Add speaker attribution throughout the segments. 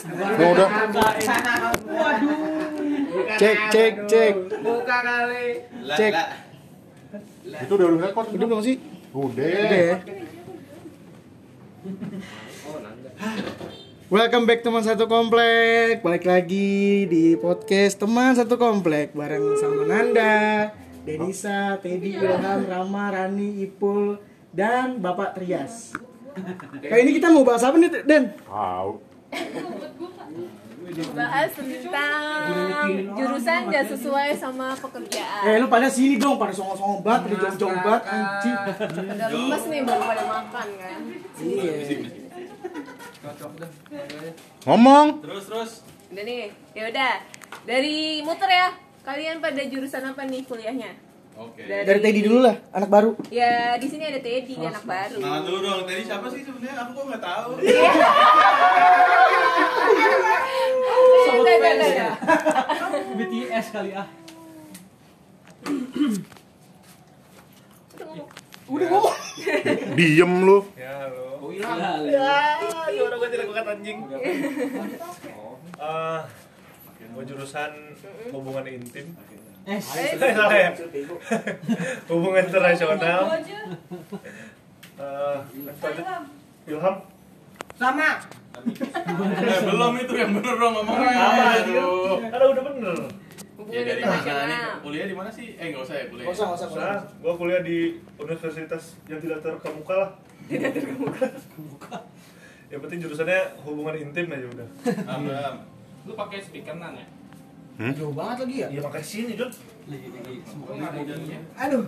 Speaker 1: Oh, udah. Cek, cek, cek.
Speaker 2: Buka kali.
Speaker 1: Cek.
Speaker 3: Itu udah udah rekod.
Speaker 1: Udah belum sih?
Speaker 3: Udah.
Speaker 1: Udah ya. Welcome back teman satu komplek. Balik lagi di podcast teman satu komplek bareng sama Nanda, Denisa, Teddy, Ilham, Rama, Rani, Ipul, dan Bapak Trias. Kali ini kita mau bahas apa nih, Den?
Speaker 3: Tahu.
Speaker 4: Bahas tentang jurusan gak sesuai sama pekerjaan.
Speaker 1: Eh, lu pada sini dong, pada songong-songong banget, pada jauh-jauh banget, anjing.
Speaker 4: Udah lemes nih baru pada makan kan.
Speaker 1: Iya.
Speaker 3: Ngomong.
Speaker 5: Terus terus.
Speaker 4: Udah nih, ya udah. Dari muter ya. Kalian pada jurusan apa nih kuliahnya?
Speaker 5: Oke.
Speaker 1: Dari Teddy dulu lah, anak baru.
Speaker 4: Ya di sini ada Teddy, anak baru.
Speaker 5: Nah dulu dong, tadi siapa sih sebenarnya? Aku kok nggak tahu.
Speaker 4: Udah, udah, udah, udah.
Speaker 6: BTS kali ah.
Speaker 1: Udah ngomong.
Speaker 3: Diem lu.
Speaker 5: Ya halo.
Speaker 2: Ya, orang gue tidak kuat anjing. Eh, gue jurusan hubungan intim.
Speaker 6: Eh,
Speaker 2: hubungan internasional. Eh. Ilham.
Speaker 5: Eh, belum itu yang bener dong ngomongnya. Aduh.
Speaker 2: Ada udah bener.
Speaker 5: Ya
Speaker 4: Hubungan
Speaker 5: dari mana. Kuliah di mana sih? Eh nggak usah ya kuliah.
Speaker 1: Nggak usah, nggak usah.
Speaker 2: Nah, gue kuliah di universitas yang tidak terkemuka lah. Tidak terkemuka. Yang penting jurusannya hubungan intim aja udah.
Speaker 5: Amram.
Speaker 7: Lu pakai speaker nan ya?
Speaker 1: Jauh banget lagi ya?
Speaker 2: Iya makanya sini
Speaker 7: jalannya.
Speaker 1: Aduh.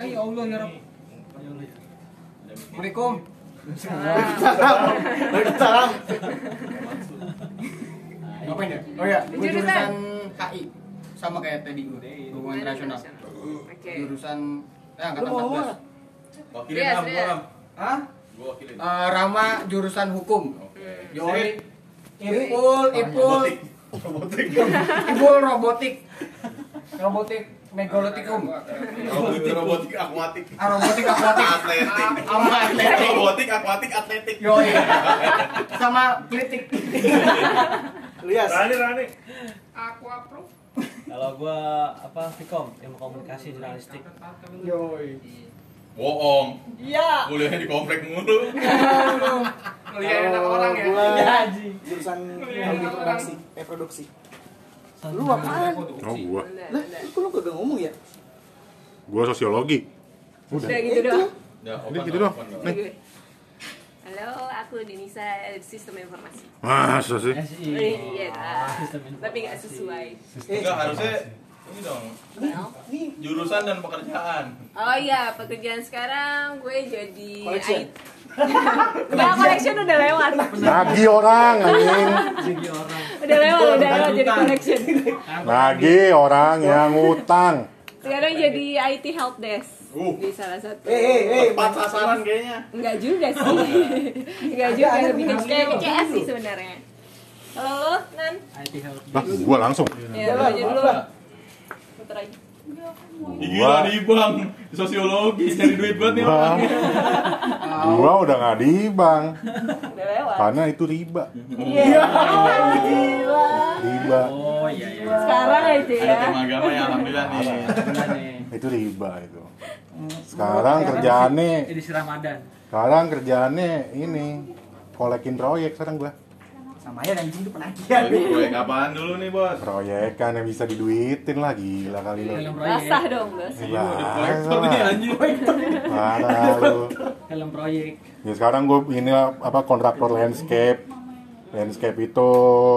Speaker 6: Eh ya Allah ya Rob.
Speaker 7: Assalamualaikum.
Speaker 1: Waalaikumsalam.
Speaker 7: Ngapain ya?
Speaker 1: Oh ya,
Speaker 7: Gue
Speaker 4: Jurusan?
Speaker 7: HI sama kayak tadi gue hubungan internasional.
Speaker 4: Oke.
Speaker 7: Jurusan ya angkatan
Speaker 1: mau ngomong
Speaker 7: 14.
Speaker 1: nggak?
Speaker 5: Wakilin
Speaker 4: Iya,
Speaker 5: Am,
Speaker 4: iya.
Speaker 5: gua Am.
Speaker 7: Hah?
Speaker 5: Gua wakilin.
Speaker 7: Eh, Rama jurusan hukum.
Speaker 5: Oke.
Speaker 7: Yoi. Ipul, Ipul,
Speaker 2: Robotik.
Speaker 7: Ipul robotik. Robotik megalotikum.
Speaker 5: Robotik, robotik akuatik.
Speaker 7: Ah, robotik akuatik.
Speaker 5: Atletik.
Speaker 7: Sama atletik.
Speaker 5: Robotik akuatik atletik.
Speaker 7: Yoi. Sama klitik.
Speaker 1: Lias.
Speaker 2: Rani Rani.
Speaker 7: Aku approve.
Speaker 6: Kalau gua apa Vkom, ilmu komunikasi jurnalistik.
Speaker 1: Yoi.
Speaker 5: Bohong.
Speaker 4: Iya.
Speaker 5: Kuliahnya di komplek mulu.
Speaker 7: Kuliah anak orang ya.
Speaker 1: Gua
Speaker 6: Ya, anjing.
Speaker 1: jurusan audio produksi, eh produksi. Lu apaan?
Speaker 3: Oh gua.
Speaker 4: Udah,
Speaker 1: Lah,
Speaker 4: udah.
Speaker 1: kok lu gak ngomong ya?
Speaker 3: Gua sosiologi.
Speaker 4: Udah gitu doang.
Speaker 5: Udah,
Speaker 3: Udah,
Speaker 5: open
Speaker 3: gitu
Speaker 5: dong,
Speaker 3: doang. Nih.
Speaker 4: Halo, aku Denisa Sistem Informasi.
Speaker 3: Masa sih?
Speaker 6: SI.
Speaker 4: Iya,
Speaker 6: sistem informasi.
Speaker 4: tapi nggak sesuai.
Speaker 5: Enggak harusnya ini dong.
Speaker 1: Nih,
Speaker 5: Jurusan dan pekerjaan.
Speaker 4: Oh iya, pekerjaan sekarang gue jadi
Speaker 1: Collection.
Speaker 4: IT. Enggak, collection udah lewat.
Speaker 3: Nagi orang anjing.
Speaker 6: Jadi orang.
Speaker 4: Udah lewat, udah lewat jadi collection.
Speaker 3: Nagi orang yang ngutang.
Speaker 4: Sekarang jadi IT help desk
Speaker 5: Uh.
Speaker 4: di salah satu.
Speaker 1: eh eh eh,
Speaker 5: Tepat sasaran kayaknya.
Speaker 4: Enggak juga sih. Enggak juga, lebih ke kayak CS sih sebenarnya. Kalau lo, Nan?
Speaker 6: IT help.
Speaker 3: Lah, gua langsung.
Speaker 4: Ya, lo aja dulu. Aja.
Speaker 5: Gila di bank sosiologi cari duit banget nih orang.
Speaker 3: Bang. Gua udah nggak di bank karena itu riba.
Speaker 4: Iya. Gila.
Speaker 3: Riba.
Speaker 6: Oh iya iya.
Speaker 4: Sekarang aja
Speaker 5: Ada
Speaker 4: ya.
Speaker 5: tim agama ya alhamdulillah nih.
Speaker 6: Alhamdulillah nih.
Speaker 3: Itu riba itu. Sekarang kerjaannya
Speaker 6: Edisi Ramadan.
Speaker 3: sekarang kerjaannya ini kolekin proyek sekarang gua.
Speaker 1: Sama ya anjing itu penagihan.
Speaker 5: Aduh, proyek apaan dulu nih, Bos?
Speaker 3: Proyek kan yang bisa diduitin lah gila kali lu.
Speaker 6: Helm proyek.
Speaker 4: Basah dong, basah.
Speaker 5: Iya, udah kolektor nih anjing.
Speaker 3: Parah lu.
Speaker 6: Helm proyek.
Speaker 3: Ya sekarang gue ini lah, apa kontraktor landscape. Landscape itu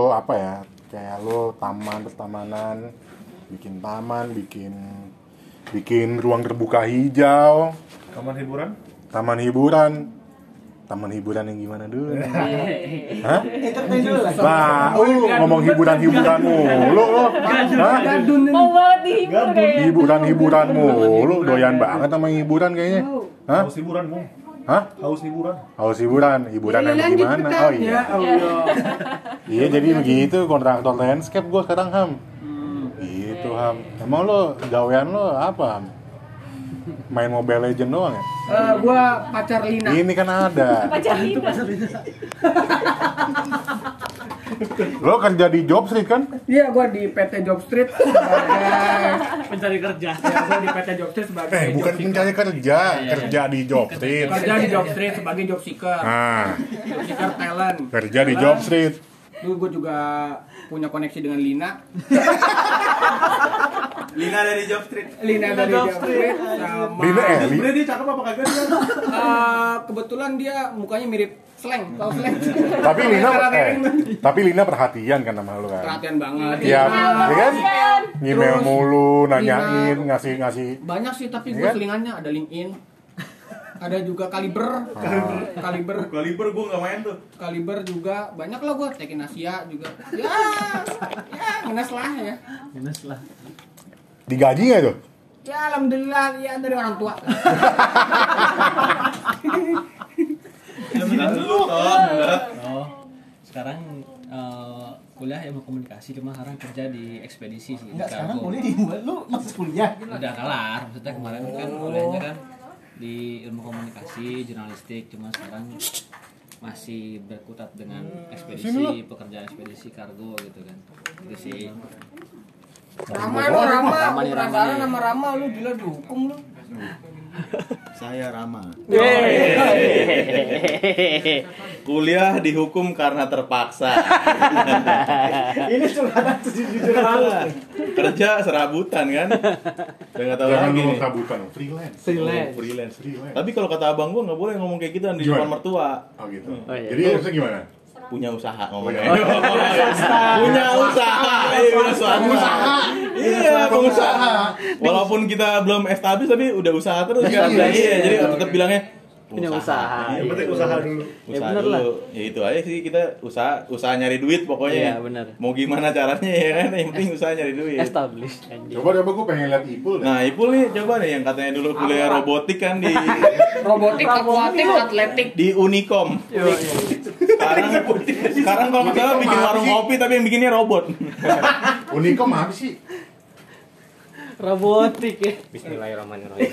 Speaker 3: apa ya? Kayak lu taman pertamanan, bikin taman, bikin bikin ruang terbuka hijau,
Speaker 2: Kamar hiburan.
Speaker 3: taman hiburan. Taman hiburan yang gimana dulu? Hah?
Speaker 1: Entertain dulu lah.
Speaker 3: Nah, lu ngomong hiburan-hiburan mulu lu. Hah?
Speaker 4: Mau banget dihibur kayaknya.
Speaker 3: Hiburan-hiburan mulu, doyan banget sama hiburan kayaknya. Hah?
Speaker 2: Haus hiburan, Bung.
Speaker 3: Hah?
Speaker 2: Haus hiburan.
Speaker 3: Haus hiburan, hiburan yang gimana? Oh iya. Iya jadi begitu kontraktor landscape gue sekarang ham. Gitu ham. Emang lo gawean lo apa ham? Main Mobile Legend doang ya?
Speaker 7: Eh, gua pacar Lina.
Speaker 3: Ini kan ada.
Speaker 4: Pacar Lina.
Speaker 3: Lo kerja di job street kan?
Speaker 7: Iya, gua di PT Job Street sebagai
Speaker 6: Mencari kerja.
Speaker 7: ya, gua di PT Job Street sebagai
Speaker 3: Eh, bukan
Speaker 7: job seeker.
Speaker 3: mencari kerja, kerja di job street.
Speaker 7: kerja di Job Street sebagai job seeker.
Speaker 3: Nah,
Speaker 7: Job seeker talent.
Speaker 3: kerja di job street.
Speaker 7: Dulu gue juga punya koneksi dengan Lina.
Speaker 5: Lina dari Job Street.
Speaker 7: Lina dari Job Street sama
Speaker 3: Lina eh, Li-
Speaker 2: Sebenernya dia cakep apa kagak dia?
Speaker 7: Eh, kebetulan dia mukanya mirip Slang, tau Slang?
Speaker 3: tapi Lina eh, tapi Lina perhatian kan sama lu kan?
Speaker 7: perhatian banget.
Speaker 3: Iya, ya kan?
Speaker 7: Terus,
Speaker 3: mulu, nanyain,
Speaker 7: Lina.
Speaker 3: ngasih ngasih.
Speaker 7: Banyak sih tapi gue
Speaker 3: Iya.
Speaker 7: selingannya ada LinkedIn. Ada juga Kaliber, Kaliber,
Speaker 5: Kaliber gue nggak main tuh.
Speaker 7: Kaliber juga banyak lah gue Tekin Asia juga. Ya, ya ngenes lah ya.
Speaker 6: Minus lah.
Speaker 3: Digaji nggak tuh?
Speaker 7: Ya alhamdulillah ya dari orang tua.
Speaker 5: Ya dulu.
Speaker 6: Oh, sekarang eh, kuliah ilmu komunikasi cuma sekarang kerja di ekspedisi sih. di
Speaker 1: Enggak, sekarang kuliah di lu masih kuliah.
Speaker 6: Udah kelar, maksudnya kemarin kan kuliahnya kan di ilmu komunikasi, jurnalistik, cuma sekarang masih berkutat dengan ekspedisi, pekerjaan ekspedisi kargo gitu kan. Itu sih.
Speaker 7: Rama lu Rama, Rama penasaran nama Rama lu gila dihukum lu.
Speaker 5: Saya Rama. Kuliah dihukum karena terpaksa.
Speaker 1: Ini curhatan.
Speaker 5: Kerja serabutan kan. Udah nggak tahu
Speaker 3: Jangan
Speaker 5: lagi nih.
Speaker 3: sabutan, freelance.
Speaker 6: Freelance.
Speaker 5: Freelance.
Speaker 3: Freelance.
Speaker 5: Tapi kalau kata abang gua nggak boleh ngomong kayak gitu di depan mertua.
Speaker 3: Oh gitu.
Speaker 6: Oh, iya.
Speaker 3: Jadi harusnya gimana?
Speaker 5: Punya usaha ngomongnya.
Speaker 3: Oh, iya.
Speaker 5: Punya usaha. Iya, usaha. Iya, pengusaha. Walaupun kita belum establis tapi udah usaha terus kan.
Speaker 3: Iya,
Speaker 5: Iya, jadi tetap bilangnya
Speaker 6: Punya usaha.
Speaker 2: Yang penting usaha dulu.
Speaker 6: Ya,
Speaker 5: usaha
Speaker 6: bener
Speaker 5: dulu. Ya itu aja sih kita usaha usaha nyari duit pokoknya.
Speaker 6: Iya, bener.
Speaker 5: Mau gimana caranya ya kan? Yang penting usaha nyari duit.
Speaker 6: Establish.
Speaker 3: Coba coba gue pengen lihat Ipul deh.
Speaker 5: Nah, Ipul nih coba nih yang katanya dulu kuliah robotik kan di
Speaker 7: Robotik, akuatik, atletik.
Speaker 5: di Unicom. Sekarang sekarang kalau nggak salah bikin warung kopi tapi yang bikinnya robot.
Speaker 3: Unicom apa sih?
Speaker 6: Robotik ya.
Speaker 8: Bismillahirrahmanirrahim.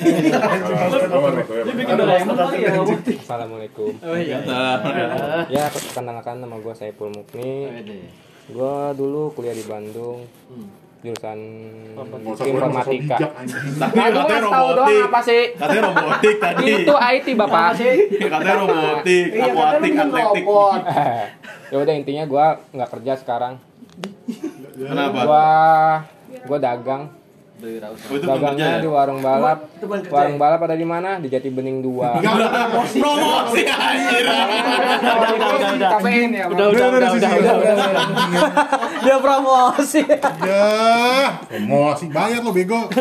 Speaker 8: Assalamualaikum.
Speaker 6: Oh iya.
Speaker 5: Nah,
Speaker 8: Ya, perkenalkan nama gue Saiful Mukni. Gue dulu kuliah di Bandung. Jurusan informatika.
Speaker 5: tapi
Speaker 8: Aduh,
Speaker 5: katanya robotik.
Speaker 8: apa sih?
Speaker 5: Katanya robotik tadi.
Speaker 8: Itu IT bapak.
Speaker 5: Katanya robotik, akuatik, atletik.
Speaker 8: ya udah intinya gue nggak kerja sekarang.
Speaker 5: Kenapa?
Speaker 8: Gue gue dagang.
Speaker 5: Oh,
Speaker 8: Dagangnya
Speaker 5: ya?
Speaker 8: di warung balap. Warung
Speaker 1: ya?
Speaker 8: balap ada di mana? Di Jati Bening 2.
Speaker 5: Promosi anjir.
Speaker 6: Udah udah udah udah.
Speaker 7: Kafein ya.
Speaker 6: Udah udah udah udah udah udah. Dia promosi.
Speaker 3: Ya, emosi bayar lo bego.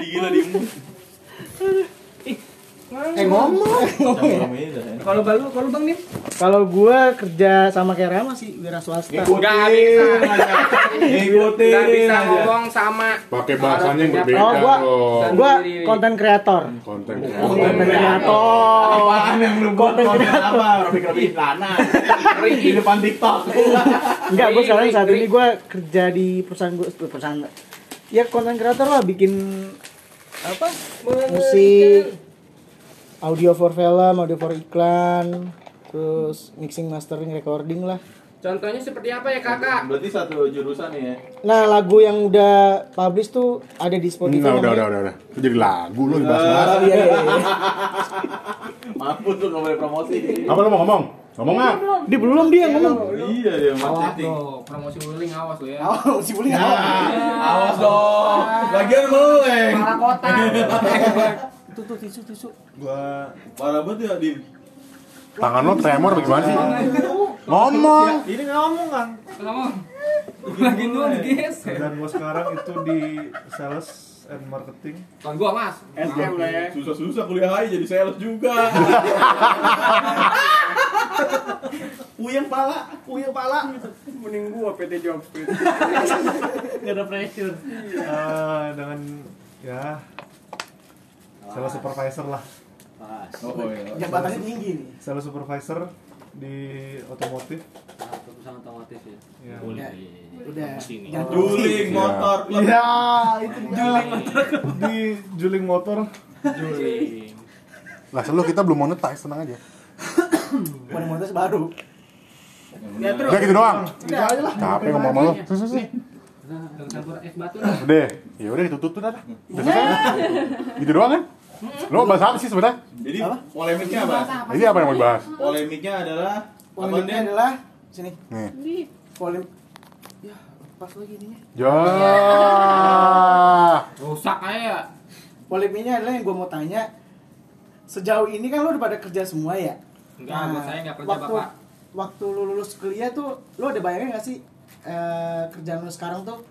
Speaker 5: Gila di
Speaker 1: Eh ngomong.
Speaker 7: Kalau balu, kalau bang nih?
Speaker 1: Kalau gua kerja sama kayak Rama sih wira swasta.
Speaker 8: Gak bisa.
Speaker 5: Ngikutin
Speaker 8: Gak bisa ngomong sama.
Speaker 3: Pakai bahasanya yang berbeda
Speaker 1: Oh, gua gua konten kreator.
Speaker 3: Konten
Speaker 1: Konten
Speaker 3: kreator.
Speaker 1: kreator.
Speaker 5: Apaan yang lu buat konten apa? Robik-robik lana. Di depan TikTok.
Speaker 1: Enggak, gua sekarang saat ini gua kerja di perusahaan gua perusahaan ya konten kreator lah bikin apa? Musik, audio for film, audio for iklan, terus mixing, mastering, recording lah.
Speaker 8: Contohnya seperti apa ya kakak?
Speaker 5: Berarti satu jurusan nih ya.
Speaker 1: Nah, lagu yang udah publish tuh ada di Spotify.
Speaker 3: Enggak, udah, udah, udah, udah. Jadi lagu lo dibahas-bahas.
Speaker 1: Oh, iya, iya, iya.
Speaker 5: Mampus lu nggak boleh promosi.
Speaker 3: Apa lo mau ngomong? Ngomong nggak?
Speaker 1: Dia belum dia ngomong.
Speaker 5: Iya dia
Speaker 7: Awas
Speaker 5: marketing.
Speaker 7: bro, promosi wuling awas lu ya.
Speaker 1: Oh, si Buli
Speaker 5: Awas dong. Lagian lu, Leng.
Speaker 7: Parah kota.
Speaker 1: Tuh tuh tisu tisu.
Speaker 2: Gua
Speaker 5: Parah banget ya di
Speaker 3: Tangan lo tremor bagaimana sih? Ngomong.
Speaker 2: ini ngomong kan.
Speaker 7: Kenapa? Lagi dulu digeser.
Speaker 2: Kerjaan gua sekarang itu di sales and marketing.
Speaker 7: Tahun gua mas. SKM lah ya.
Speaker 5: susah-susah kuliah aja jadi sales juga.
Speaker 2: Puyeng pala, puyeng pala.
Speaker 7: Mending gua PT Job Street.
Speaker 6: Gak ada pressure.
Speaker 2: Eh, dengan ya sales supervisor lah.
Speaker 5: Oh, iya.
Speaker 1: Jabatannya tinggi nih.
Speaker 2: Sales supervisor di otomotif
Speaker 6: perusahaan otomotif ya.
Speaker 2: Iya.
Speaker 1: Udah.
Speaker 6: Iya.
Speaker 1: Udah. Jangan
Speaker 5: Juling motor.
Speaker 2: Iya, itu juling di juling motor.
Speaker 6: Juling.
Speaker 3: Lah selalu kita belum monetize, tenang aja.
Speaker 1: Pada motor baru.
Speaker 7: Ya terus.
Speaker 3: Udah gitu doang.
Speaker 2: Gitu aja lah.
Speaker 3: Capek ngomong sama lu. Sus, sus, sus.
Speaker 6: Nah, campur es batu lah.
Speaker 3: Udah, ya udah ditutup tuh dah. Udah. Gitu doang kan? Lo bahas apa sih sebenarnya?
Speaker 5: Jadi polemiknya apa?
Speaker 3: Jadi apa yang mau dibahas?
Speaker 5: Polemiknya adalah apa
Speaker 1: Polemiknya adalah sini.
Speaker 3: Nih.
Speaker 1: Polim Ya, pas lagi ininya.
Speaker 3: Ya.
Speaker 7: Rusak aja.
Speaker 1: Polemiknya adalah yang gue mau tanya. Sejauh ini kan lo udah pada kerja semua ya?
Speaker 7: Enggak, buat saya nggak kerja,
Speaker 1: waktu,
Speaker 7: Bapak.
Speaker 1: Waktu lu lulus kuliah tuh, lo ada bayangin gak sih eh, kerjaan lo sekarang tuh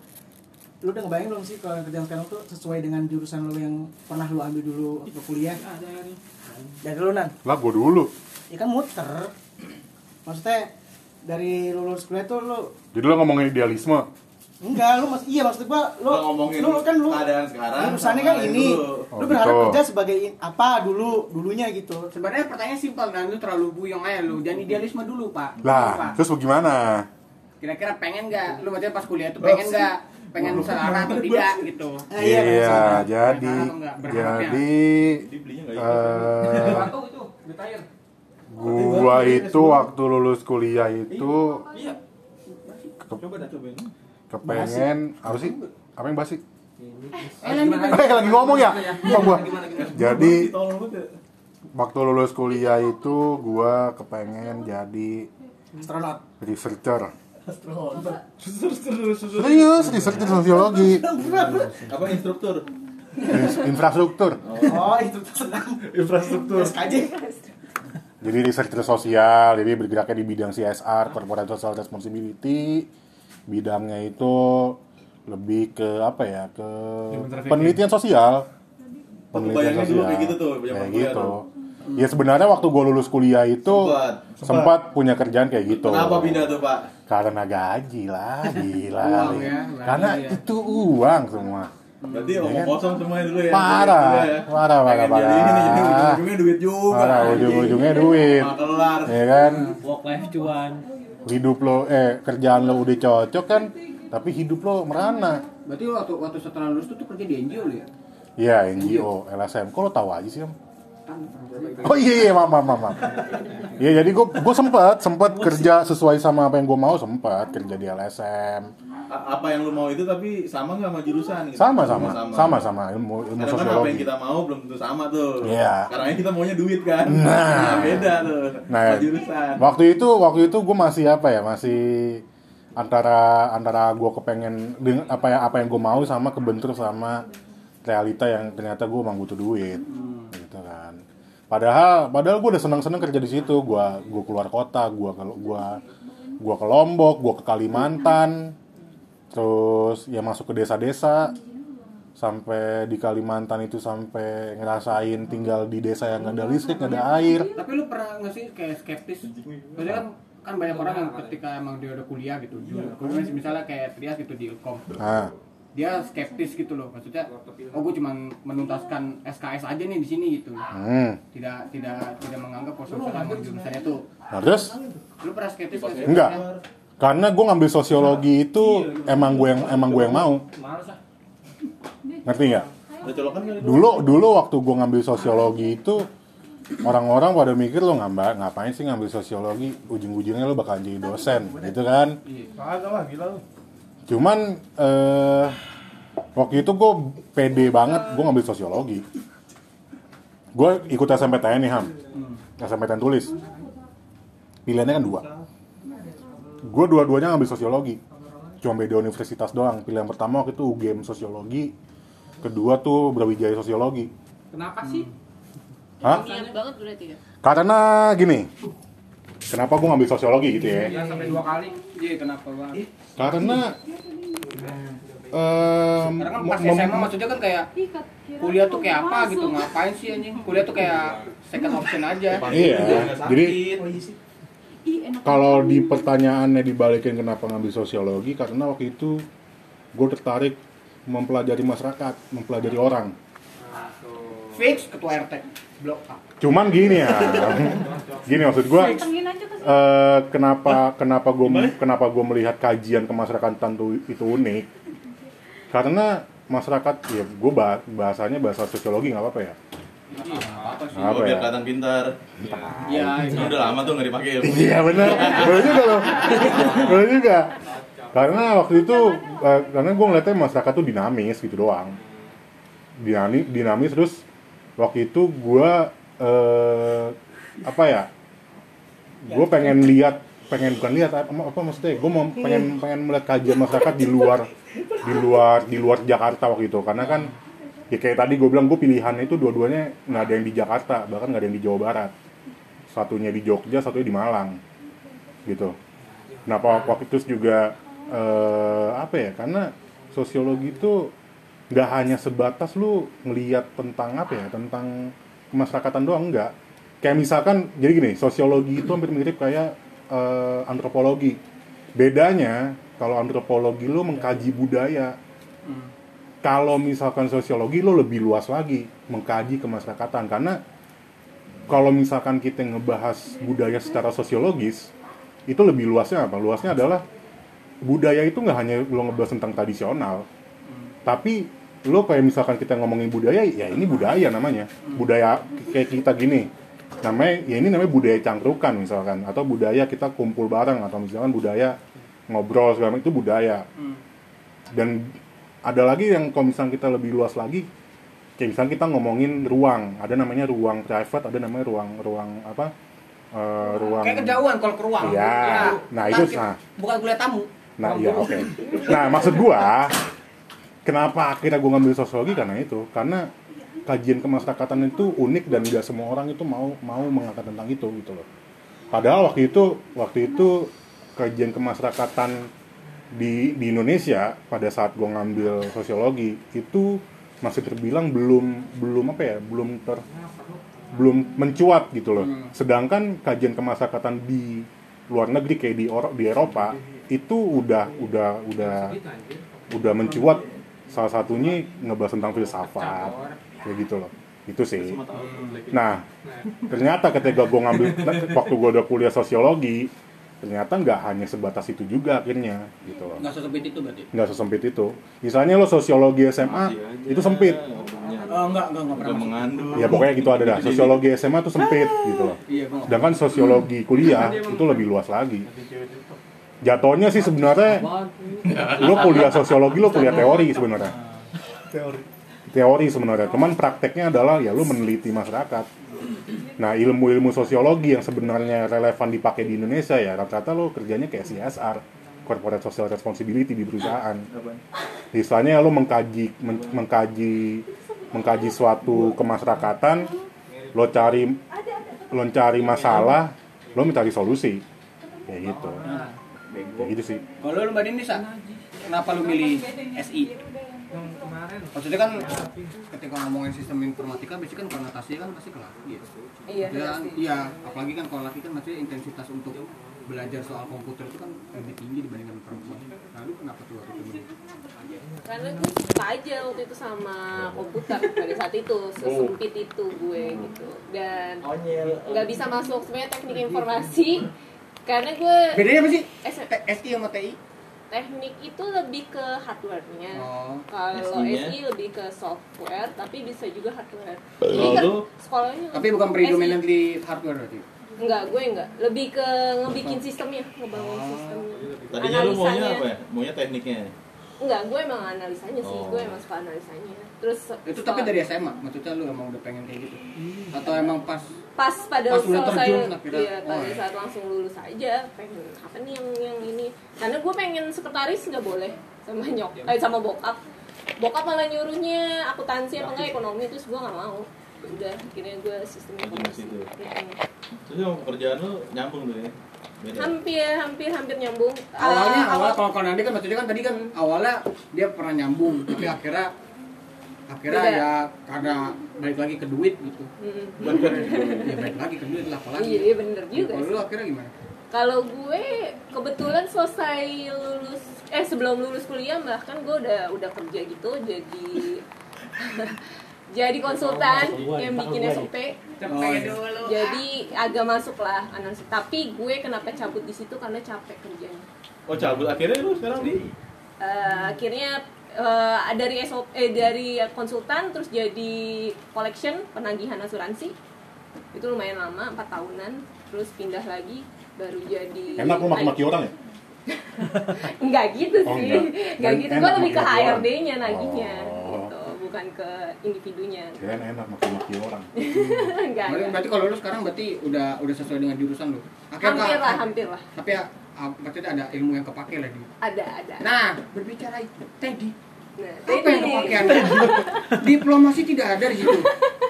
Speaker 1: lu udah ngebayangin belum sih kalau kerjaan sekarang tuh sesuai dengan jurusan lo yang pernah lu ambil dulu waktu kuliah? Dari lu nan?
Speaker 3: Lah gua dulu.
Speaker 1: Ya kan muter. Maksudnya dari lulus kuliah tuh lu
Speaker 3: Jadi lo ngomongin idealisme.
Speaker 1: enggak lu mas iya maksud gua lu
Speaker 5: Lo ngomongin
Speaker 1: lu kan lu
Speaker 5: keadaan sekarang
Speaker 1: jurusannya kan ini
Speaker 5: dulu.
Speaker 3: Oh,
Speaker 1: lu berharap
Speaker 3: gitu.
Speaker 1: kerja sebagai in- apa dulu dulunya gitu
Speaker 7: Sebenarnya pertanyaan simpel dan lu terlalu buyong aja lu. Jangan idealisme dulu, Pak. Pak.
Speaker 3: Lah, terus bagaimana?
Speaker 7: Kira-kira pengen nggak? Lu maksudnya pas kuliah tuh pengen nggak? Pengen selarang atau tidak gitu.
Speaker 1: Ah, iya,
Speaker 3: Iya, jadi jadi
Speaker 5: Jadi belinya nggak
Speaker 3: eh gua itu waktu lulus kuliah itu
Speaker 7: Iya.
Speaker 5: Coba dah cobain.
Speaker 3: kepengen apa sih? Apa yang basi?
Speaker 7: Eh.
Speaker 3: Eh lagi ngomong ya? Lupa gua.
Speaker 7: Gimana, gimana?
Speaker 3: Jadi
Speaker 5: ya.
Speaker 3: waktu lulus kuliah itu gua kepengen jadi
Speaker 1: astronot
Speaker 3: researcher.
Speaker 2: Terus terus terus.
Speaker 3: Serius, researcher sosiologi,
Speaker 5: Apa instruktur?
Speaker 3: Ins- infrastruktur.
Speaker 1: oh itu
Speaker 2: Infrastruktur.
Speaker 1: SKJ
Speaker 3: Jadi researcher sosial, jadi bergeraknya di bidang CSR, corporate social responsibility. Bidangnya itu lebih ke apa ya? Ke penelitian sosial. Penelitian sosial.
Speaker 5: kayak gitu tuh,
Speaker 3: Kayak gitu.
Speaker 5: Tuh.
Speaker 3: Ya sebenarnya waktu gue lulus kuliah itu
Speaker 5: Sempat.
Speaker 3: sempat punya kerjaan kayak gitu.
Speaker 5: Kenapa pindah tuh, Pak?
Speaker 3: Karena gaji lah, gila.
Speaker 7: Uang ya,
Speaker 3: Karena
Speaker 7: ya.
Speaker 3: itu uang semua.
Speaker 5: Berarti
Speaker 3: Iya
Speaker 5: omong
Speaker 3: kan?
Speaker 5: kosong semuanya dulu ya.
Speaker 3: Parah,
Speaker 5: ya.
Speaker 3: parah, parah,
Speaker 5: Pengen jadi ini jadi
Speaker 3: parah.
Speaker 5: ujung-ujungnya duit juga.
Speaker 3: Parah, ujung-ujungnya duit.
Speaker 5: Nggak kelar.
Speaker 3: Ya kan?
Speaker 6: Work life cuan.
Speaker 3: hidup lo eh kerjaan lo udah cocok kan tapi hidup lo merana
Speaker 7: Berarti waktu waktu setelah lulus tuh, tuh kerja di NGO ya?
Speaker 3: Iya NGO LSM kok lo tahu aja sih om oh iya iya maaf maaf maaf iya jadi gue gue sempat sempat kerja sesuai sama apa yang gue mau sempat kerja di LSM
Speaker 5: A- Apa yang lu mau itu tapi sama nggak sama jurusan? gitu?
Speaker 3: sama sama sama sama ilmu ilmu
Speaker 5: Kadang kan apa yang
Speaker 3: sosiologi
Speaker 5: kita mau belum tentu sama tuh.
Speaker 3: Iya.
Speaker 5: Karena kita maunya duit kan.
Speaker 3: Nah.
Speaker 5: beda tuh.
Speaker 3: nah
Speaker 5: Sama jurusan.
Speaker 3: waktu itu waktu itu gue masih apa ya masih antara antara gue kepengen dengan apa yang apa yang gue mau sama kebentur sama realita yang ternyata gue emang butuh duit gitu kan padahal padahal gue udah seneng seneng kerja di situ. Gue gue keluar kota gue ke gua gua ke Lombok gue ke Kalimantan. Terus ya masuk ke desa-desa. Sampai di Kalimantan itu sampai ngerasain tinggal di desa yang nggak ada listrik nggak ada air.
Speaker 7: Tapi lu pernah nggak sih kayak skeptis? Maksudnya kan kan banyak orang yang ketika emang dia udah kuliah gitu, kuliah misalnya kayak Trias gitu di Ilkom,
Speaker 3: nah
Speaker 7: dia skeptis gitu loh, maksudnya, oh gue cuma menuntaskan SKS aja nih di sini gitu,
Speaker 3: hmm.
Speaker 7: tidak tidak tidak menganggap kalau emang jurusannya tuh,
Speaker 3: Nah, terus
Speaker 7: lu pernah skeptis sih?
Speaker 3: Enggak. Karena gue ngambil sosiologi itu emang gue yang emang gue yang mau. Ngerti nggak?
Speaker 5: Udah colokan kali.
Speaker 3: Dulu dulu waktu gue ngambil sosiologi itu orang-orang pada mikir lo ngamba, ngapain sih ngambil sosiologi ujung-ujungnya lo bakal jadi dosen gitu kan
Speaker 2: lah gila.
Speaker 3: Cuman eh, waktu itu gue pede banget gue ngambil sosiologi gue ikut SMPTN nih ham SMPTN tulis pilihannya kan dua gue dua-duanya ngambil sosiologi cuma beda universitas doang pilihan pertama waktu itu UGM sosiologi kedua tuh Brawijaya sosiologi
Speaker 7: Kenapa sih?
Speaker 3: Hah?
Speaker 4: Niat banget berarti ya.
Speaker 3: karena gini kenapa gue ngambil sosiologi gitu ya
Speaker 7: Ya sampai dua kali. Iya kenapa banget?
Speaker 3: Karena em,
Speaker 7: Karena kan pas SMA maksudnya kan kayak kuliah tuh kayak apa gitu ngapain sih anjing kuliah tuh kayak second option aja
Speaker 3: Iya, jadi
Speaker 5: sakit.
Speaker 3: kalau di pertanyaannya dibalikin kenapa ngambil sosiologi karena waktu itu gue tertarik mempelajari masyarakat, mempelajari orang.
Speaker 7: fix ketua RT blok A
Speaker 3: Cuman gini ya, gini maksud
Speaker 4: ke
Speaker 3: eh, kenapa kenapa gue kenapa gue melihat kajian kemasyarakatan itu, itu unik? Karena masyarakat ya gue bahasanya bahasa sosiologi nggak apa-apa ya?
Speaker 7: Apa sih?
Speaker 3: apa
Speaker 5: biar
Speaker 3: ya?
Speaker 5: kelihatan pintar.
Speaker 7: Iya,
Speaker 5: Ini udah lama tuh nggak dipakai.
Speaker 3: iya benar benar juga loh. Benar juga. Karena waktu itu eh, karena gue ngeliatnya masyarakat tuh dinamis gitu doang. Dinamis dinamis terus waktu itu gue eh, apa ya gue pengen lihat pengen bukan lihat apa, apa maksudnya gue mau pengen pengen melihat kajian masyarakat di luar di luar di luar Jakarta waktu itu. Karena kan ya kayak tadi gue bilang gue pilihannya itu dua-duanya nggak ada yang di Jakarta bahkan nggak ada yang di Jawa Barat. Satunya di Jogja satunya di Malang gitu. Kenapa waktu itu juga eh, apa ya karena sosiologi itu nggak hanya sebatas lu ngelihat tentang apa ya tentang kemasyarakatan doang enggak kayak misalkan jadi gini sosiologi itu hampir mirip kayak eh, antropologi. Bedanya kalau antropologi lu mengkaji budaya. Kalau misalkan sosiologi lo lebih luas lagi mengkaji kemasyarakatan. Karena kalau misalkan kita ngebahas budaya secara sosiologis itu lebih luasnya apa? Luasnya adalah budaya itu nggak hanya lo ngebahas tentang tradisional. Tapi lo kayak misalkan kita ngomongin budaya ya ini budaya namanya. Budaya kayak kita gini. Namanya ya ini namanya budaya cangkrukan misalkan. Atau budaya kita kumpul bareng. Atau misalkan budaya ngobrol segala macam itu budaya. Dan ada lagi yang kalau misalnya kita lebih luas lagi kayak misalnya kita ngomongin ruang. Ada namanya ruang private ada namanya ruang ruang apa? Eh, ruang
Speaker 7: Kayak kejauhan kalau ke ruang.
Speaker 3: Iya. Nah, itu, nah.
Speaker 7: bukan kuliah tamu.
Speaker 3: nah iya oke. Nah maksud gua kenapa akhirnya gua ngambil sosiologi? Karena itu. Karena kajian kemasyarakatan itu unik dan tidak semua orang itu mau mau mengangkat tentang itu gitu loh. Padahal waktu itu waktu itu kajian kemasyarakatan di di Indonesia pada saat gua ngambil sosiologi itu masih terbilang belum belum apa ya belum ter belum mencuat gitu loh. Sedangkan kajian kemasyarakatan di luar negeri kayak di di Eropa itu udah udah udah udah mencuat salah satunya ngebahas tentang filsafat. Kayak gitu loh. Itu sih. Nah, ternyata ketika gue ngambil waktu gue udah kuliah sosiologi, ternyata nggak hanya sebatas itu juga akhirnya gitu loh.
Speaker 7: Nggak sesempit itu berarti.
Speaker 3: nggak sesempit itu. Misalnya lo sosiologi SMA itu sempit.
Speaker 7: Oh, enggak, enggak, enggak pernah.
Speaker 5: Udah mengandung.
Speaker 3: ya pokoknya gitu ada dah. Sosiologi SMA tuh sempit gitu loh.
Speaker 7: Iya,
Speaker 3: sedangkan sosiologi kuliah itu lebih luas lagi jatuhnya sih sebenarnya lo kuliah sosiologi lo kuliah teori sebenarnya.
Speaker 2: Teori.
Speaker 3: Teori sebenarnya. Cuman prakteknya adalah ya lo meneliti masyarakat. Nah ilmu-ilmu sosiologi yang sebenarnya relevan dipakai di Indonesia ya rata-rata lo kerjanya kayak CSR corporate social responsibility di perusahaan. Misalnya lo mengkaji men- mengkaji mengkaji suatu kemasyarakatan lo cari lo cari masalah lo mencari solusi. Kayak gitu kayak gitu sih
Speaker 7: Kalau lu Mbak Dini, Sa, kenapa lu milih SI? Maksudnya kan ketika ngomongin sistem informatika biasanya kan konotasinya kan pasti ke laki ya.
Speaker 4: Iya,
Speaker 7: Ya,
Speaker 4: pasti.
Speaker 7: iya, apalagi kan kalau laki kan maksudnya intensitas untuk belajar soal komputer itu kan lebih tinggi dibandingkan perempuan. Lalu kenapa tuh waktu itu
Speaker 4: karena gue suka aja waktu itu sama komputer pada saat itu sesempit itu gue gitu dan nggak bisa masuk sebenarnya teknik informasi karena gue
Speaker 7: Bedanya apa sih? SI sama TI?
Speaker 4: teknik itu lebih ke hardware-nya
Speaker 7: Oh.
Speaker 4: kalau? SI lebih ke software tapi bisa juga hardware jadi kan sekolahnya
Speaker 7: Tapi bukan
Speaker 4: SI.
Speaker 7: predominantly hardware berarti.
Speaker 4: enggak gue enggak lebih ke ngebikin sistemnya ngebangun sistemnya
Speaker 5: Tadinya lu maunya apa ya? Maunya tekniknya.
Speaker 4: enggak gue emang analisanya sih
Speaker 5: Oh.
Speaker 4: gue emang suka analisanya terus
Speaker 7: Itu tapi dari SMA, maksudnya lu emang udah pengen kayak gitu? Atau emang pas
Speaker 4: pas pada
Speaker 7: Pas
Speaker 4: selesai iya
Speaker 7: oh,
Speaker 4: pada
Speaker 7: ya.
Speaker 4: saat langsung lulus aja pengen apa nih yang yang ini karena gue pengen sekretaris nggak boleh sama nyok eh sama bokap bokap malah nyuruhnya akuntansi apa enggak ekonomi terus gue nggak mau udah akhirnya gue sistem informasi
Speaker 5: situ.
Speaker 4: Mm-mm.
Speaker 5: Terus yang pekerjaan lu nyambung tuh ya? Beda.
Speaker 4: hampir hampir hampir nyambung
Speaker 7: awalnya
Speaker 4: Ah,
Speaker 7: awal kalau kalau nanti kan maksudnya kan tadi kan awalnya dia pernah nyambung tapi akhirnya akhirnya
Speaker 4: Beda.
Speaker 7: ya karena balik lagi ke duit gitu.
Speaker 4: Mm-mm.
Speaker 7: ya balik lagi ke duit lah apalagi
Speaker 4: iya iya, bener juga
Speaker 7: kalau
Speaker 4: sih.
Speaker 7: lu akhirnya gimana?
Speaker 4: Kalau gue kebetulan selesai lulus eh sebelum lulus kuliah bahkan gue udah udah kerja gitu jadi jadi konsultan yang bikin SOP
Speaker 7: Oh, iya.
Speaker 4: jadi agak masuk lah analisis. Tapi gue kenapa cabut di situ? Karena capek kerjanya.
Speaker 5: Oh cabut. Akhirnya lu sekarang di?
Speaker 4: Eh, akhirnya eh, dari SOP eh, dari konsultan terus jadi collection penagihan asuransi itu lumayan lama 4 tahunan terus pindah lagi baru jadi
Speaker 3: Enak lu maki-maki orang ya?
Speaker 4: Enggak gitu
Speaker 3: Oh,
Speaker 4: sih.
Speaker 3: enggak.
Speaker 4: Enggak
Speaker 3: En-
Speaker 4: gitu. Gua lebih ke
Speaker 3: orang.
Speaker 4: HRD-nya nagihnya
Speaker 3: Oh.
Speaker 4: gitu, bukan ke individunya.
Speaker 3: Kirain enak maki-maki orang.
Speaker 4: Enggak.
Speaker 7: Berarti, berarti kalau lu sekarang berarti udah udah sesuai dengan jurusan lu. Akhirnya
Speaker 4: Hampir lah, hampir lah.
Speaker 7: Tapi ya, ah, berarti ada ilmu yang kepake lah di.
Speaker 4: Ada, ada.
Speaker 7: Nah, berbicara itu tadi
Speaker 4: Nah,
Speaker 7: apa yang kepake Anda? Diplomasi tidak ada di situ.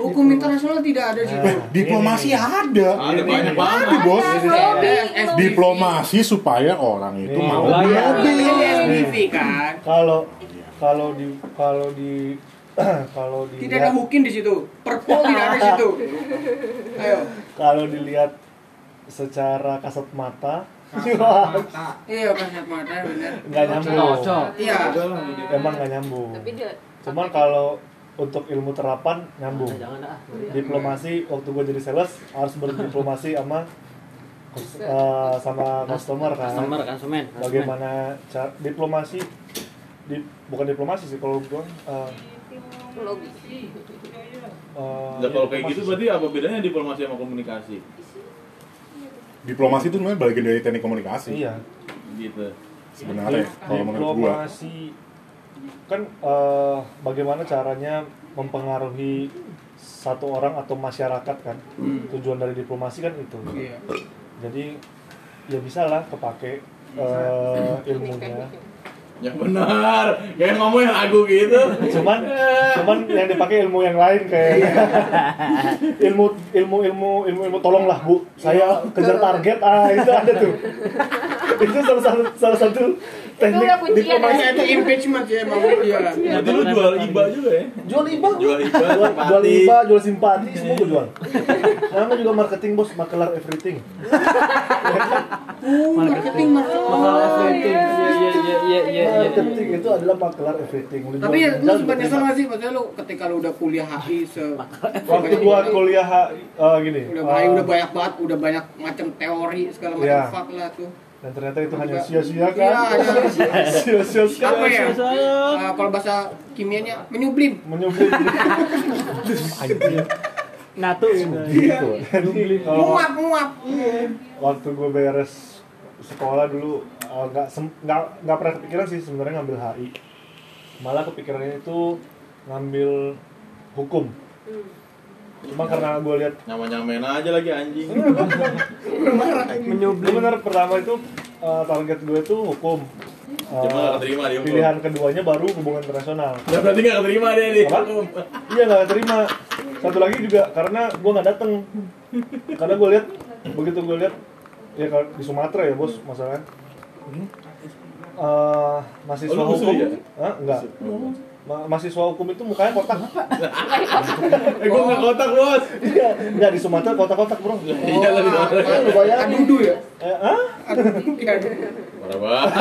Speaker 7: Hukum internasional tidak ada di situ.
Speaker 3: Diplomasi ada.
Speaker 5: Ada banyak banget.
Speaker 3: Ada, Bos.
Speaker 4: lobby.
Speaker 3: Diplomasi supaya orang itu
Speaker 9: Nih,
Speaker 3: mau
Speaker 9: ya.
Speaker 7: Tapi
Speaker 3: lobby.
Speaker 7: kan kan.
Speaker 9: Kalau kalau di kalau di kalau di
Speaker 7: Tidak ada hukum di situ. Perpol tidak ada di situ. Ayo.
Speaker 9: kalau dilihat secara kasat mata
Speaker 7: Iya, kasat mata benar.
Speaker 9: nggak nyambung.
Speaker 7: Iya.
Speaker 9: Emang nggak nyambung.
Speaker 4: Tapi dia
Speaker 9: Cuman kalau untuk ilmu terapan nyambung. Diplomasi waktu gue jadi sales harus berdiplomasi sama eh, sama customer kan.
Speaker 6: Customer, konsumen.
Speaker 9: Bagaimana cara diplomasi di, bukan diplomasi sih kalau gue eh, eh,
Speaker 5: Nah, kalau kayak gitu berarti apa bedanya diplomasi sama komunikasi?
Speaker 3: Diplomasi itu sebenarnya bagian dari teknik komunikasi.
Speaker 9: Iya.
Speaker 5: Gitu.
Speaker 3: Sebenarnya kalau menurut gua.
Speaker 9: diplomasi kan eh, bagaimana caranya mempengaruhi satu orang atau masyarakat kan tujuan dari diplomasi kan itu
Speaker 7: Iya.
Speaker 9: jadi ya bisa lah kepake eh, ilmunya
Speaker 5: Yang benar. Kayak ngomong yang lagu gitu.
Speaker 9: cuman cuman yang dipakai ilmu yang lain kayak. Ilmu ilmu ilmu ilmu ilmu tolonglah bu. Saya kejar target. Ah itu ada tuh. Itu salah satu salah satu teknik diplomasi
Speaker 7: Makanya itu impeachment ya emang iya.
Speaker 5: Berarti lu jual iba juga ya?
Speaker 9: jual iba.
Speaker 5: Jual iba,
Speaker 9: jual, iba jual simpati semua gue jual. Namanya juga marketing bos. Makelar everything.
Speaker 7: Uh, marketing marketing.
Speaker 6: Iya iya iya iya iya.
Speaker 9: marketing itu adalah makelar everything.
Speaker 7: Tapi lu sempat nyesel
Speaker 9: iba.
Speaker 7: gak sih? Maksudnya lu ketika lu udah kuliah HI se
Speaker 9: waktu gua kuliah eh, gini.
Speaker 7: Udah
Speaker 9: eh,
Speaker 7: banyak udah banyak banget udah banyak macam teori segala macam
Speaker 9: Iya.
Speaker 7: fuck lah tuh.
Speaker 9: Dan ternyata itu hanya sia-sia
Speaker 7: Iya,
Speaker 9: kan?
Speaker 7: iya.
Speaker 9: sia-sia
Speaker 7: Apa
Speaker 9: sekali.
Speaker 7: ya? Eh, kalau bahasa kimianya menyublim.
Speaker 9: menyublim.
Speaker 6: Natu.
Speaker 9: Gitu
Speaker 7: Muap muap.
Speaker 9: waktu gue beres sekolah dulu eh, nggak nggak nggak pernah kepikiran sih sebenarnya ngambil HI malah kepikirannya itu ngambil hukum cuma karena gue lihat
Speaker 5: Nyama-nyamain aja lagi anjing.
Speaker 9: menyublim benar pertama itu eh, target gue itu hukum Eh,
Speaker 5: Cuma nggak keterima di hukum.
Speaker 9: pilihan keduanya baru hubungan internasional
Speaker 5: Ya berarti nggak keterima dia nih.
Speaker 9: Iya nggak terima satu lagi juga karena gue nggak dateng karena gue lihat begitu gue lihat ya kalau di Sumatera ya bos masalahnya Eh, mahasiswa
Speaker 5: Oh, lu musuh
Speaker 9: hukum
Speaker 5: ya?
Speaker 9: Hah? enggak Ma- mahasiswa hukum itu mukanya kotak
Speaker 5: Eh gua nggak kotak bos.
Speaker 9: iya enggak di Sumatera kotak-kotak bro
Speaker 5: Iya lah di Sumatera.
Speaker 9: lu bayangin
Speaker 7: Adudu ya.
Speaker 9: eh, ah?
Speaker 7: Iya.
Speaker 5: Parah banget.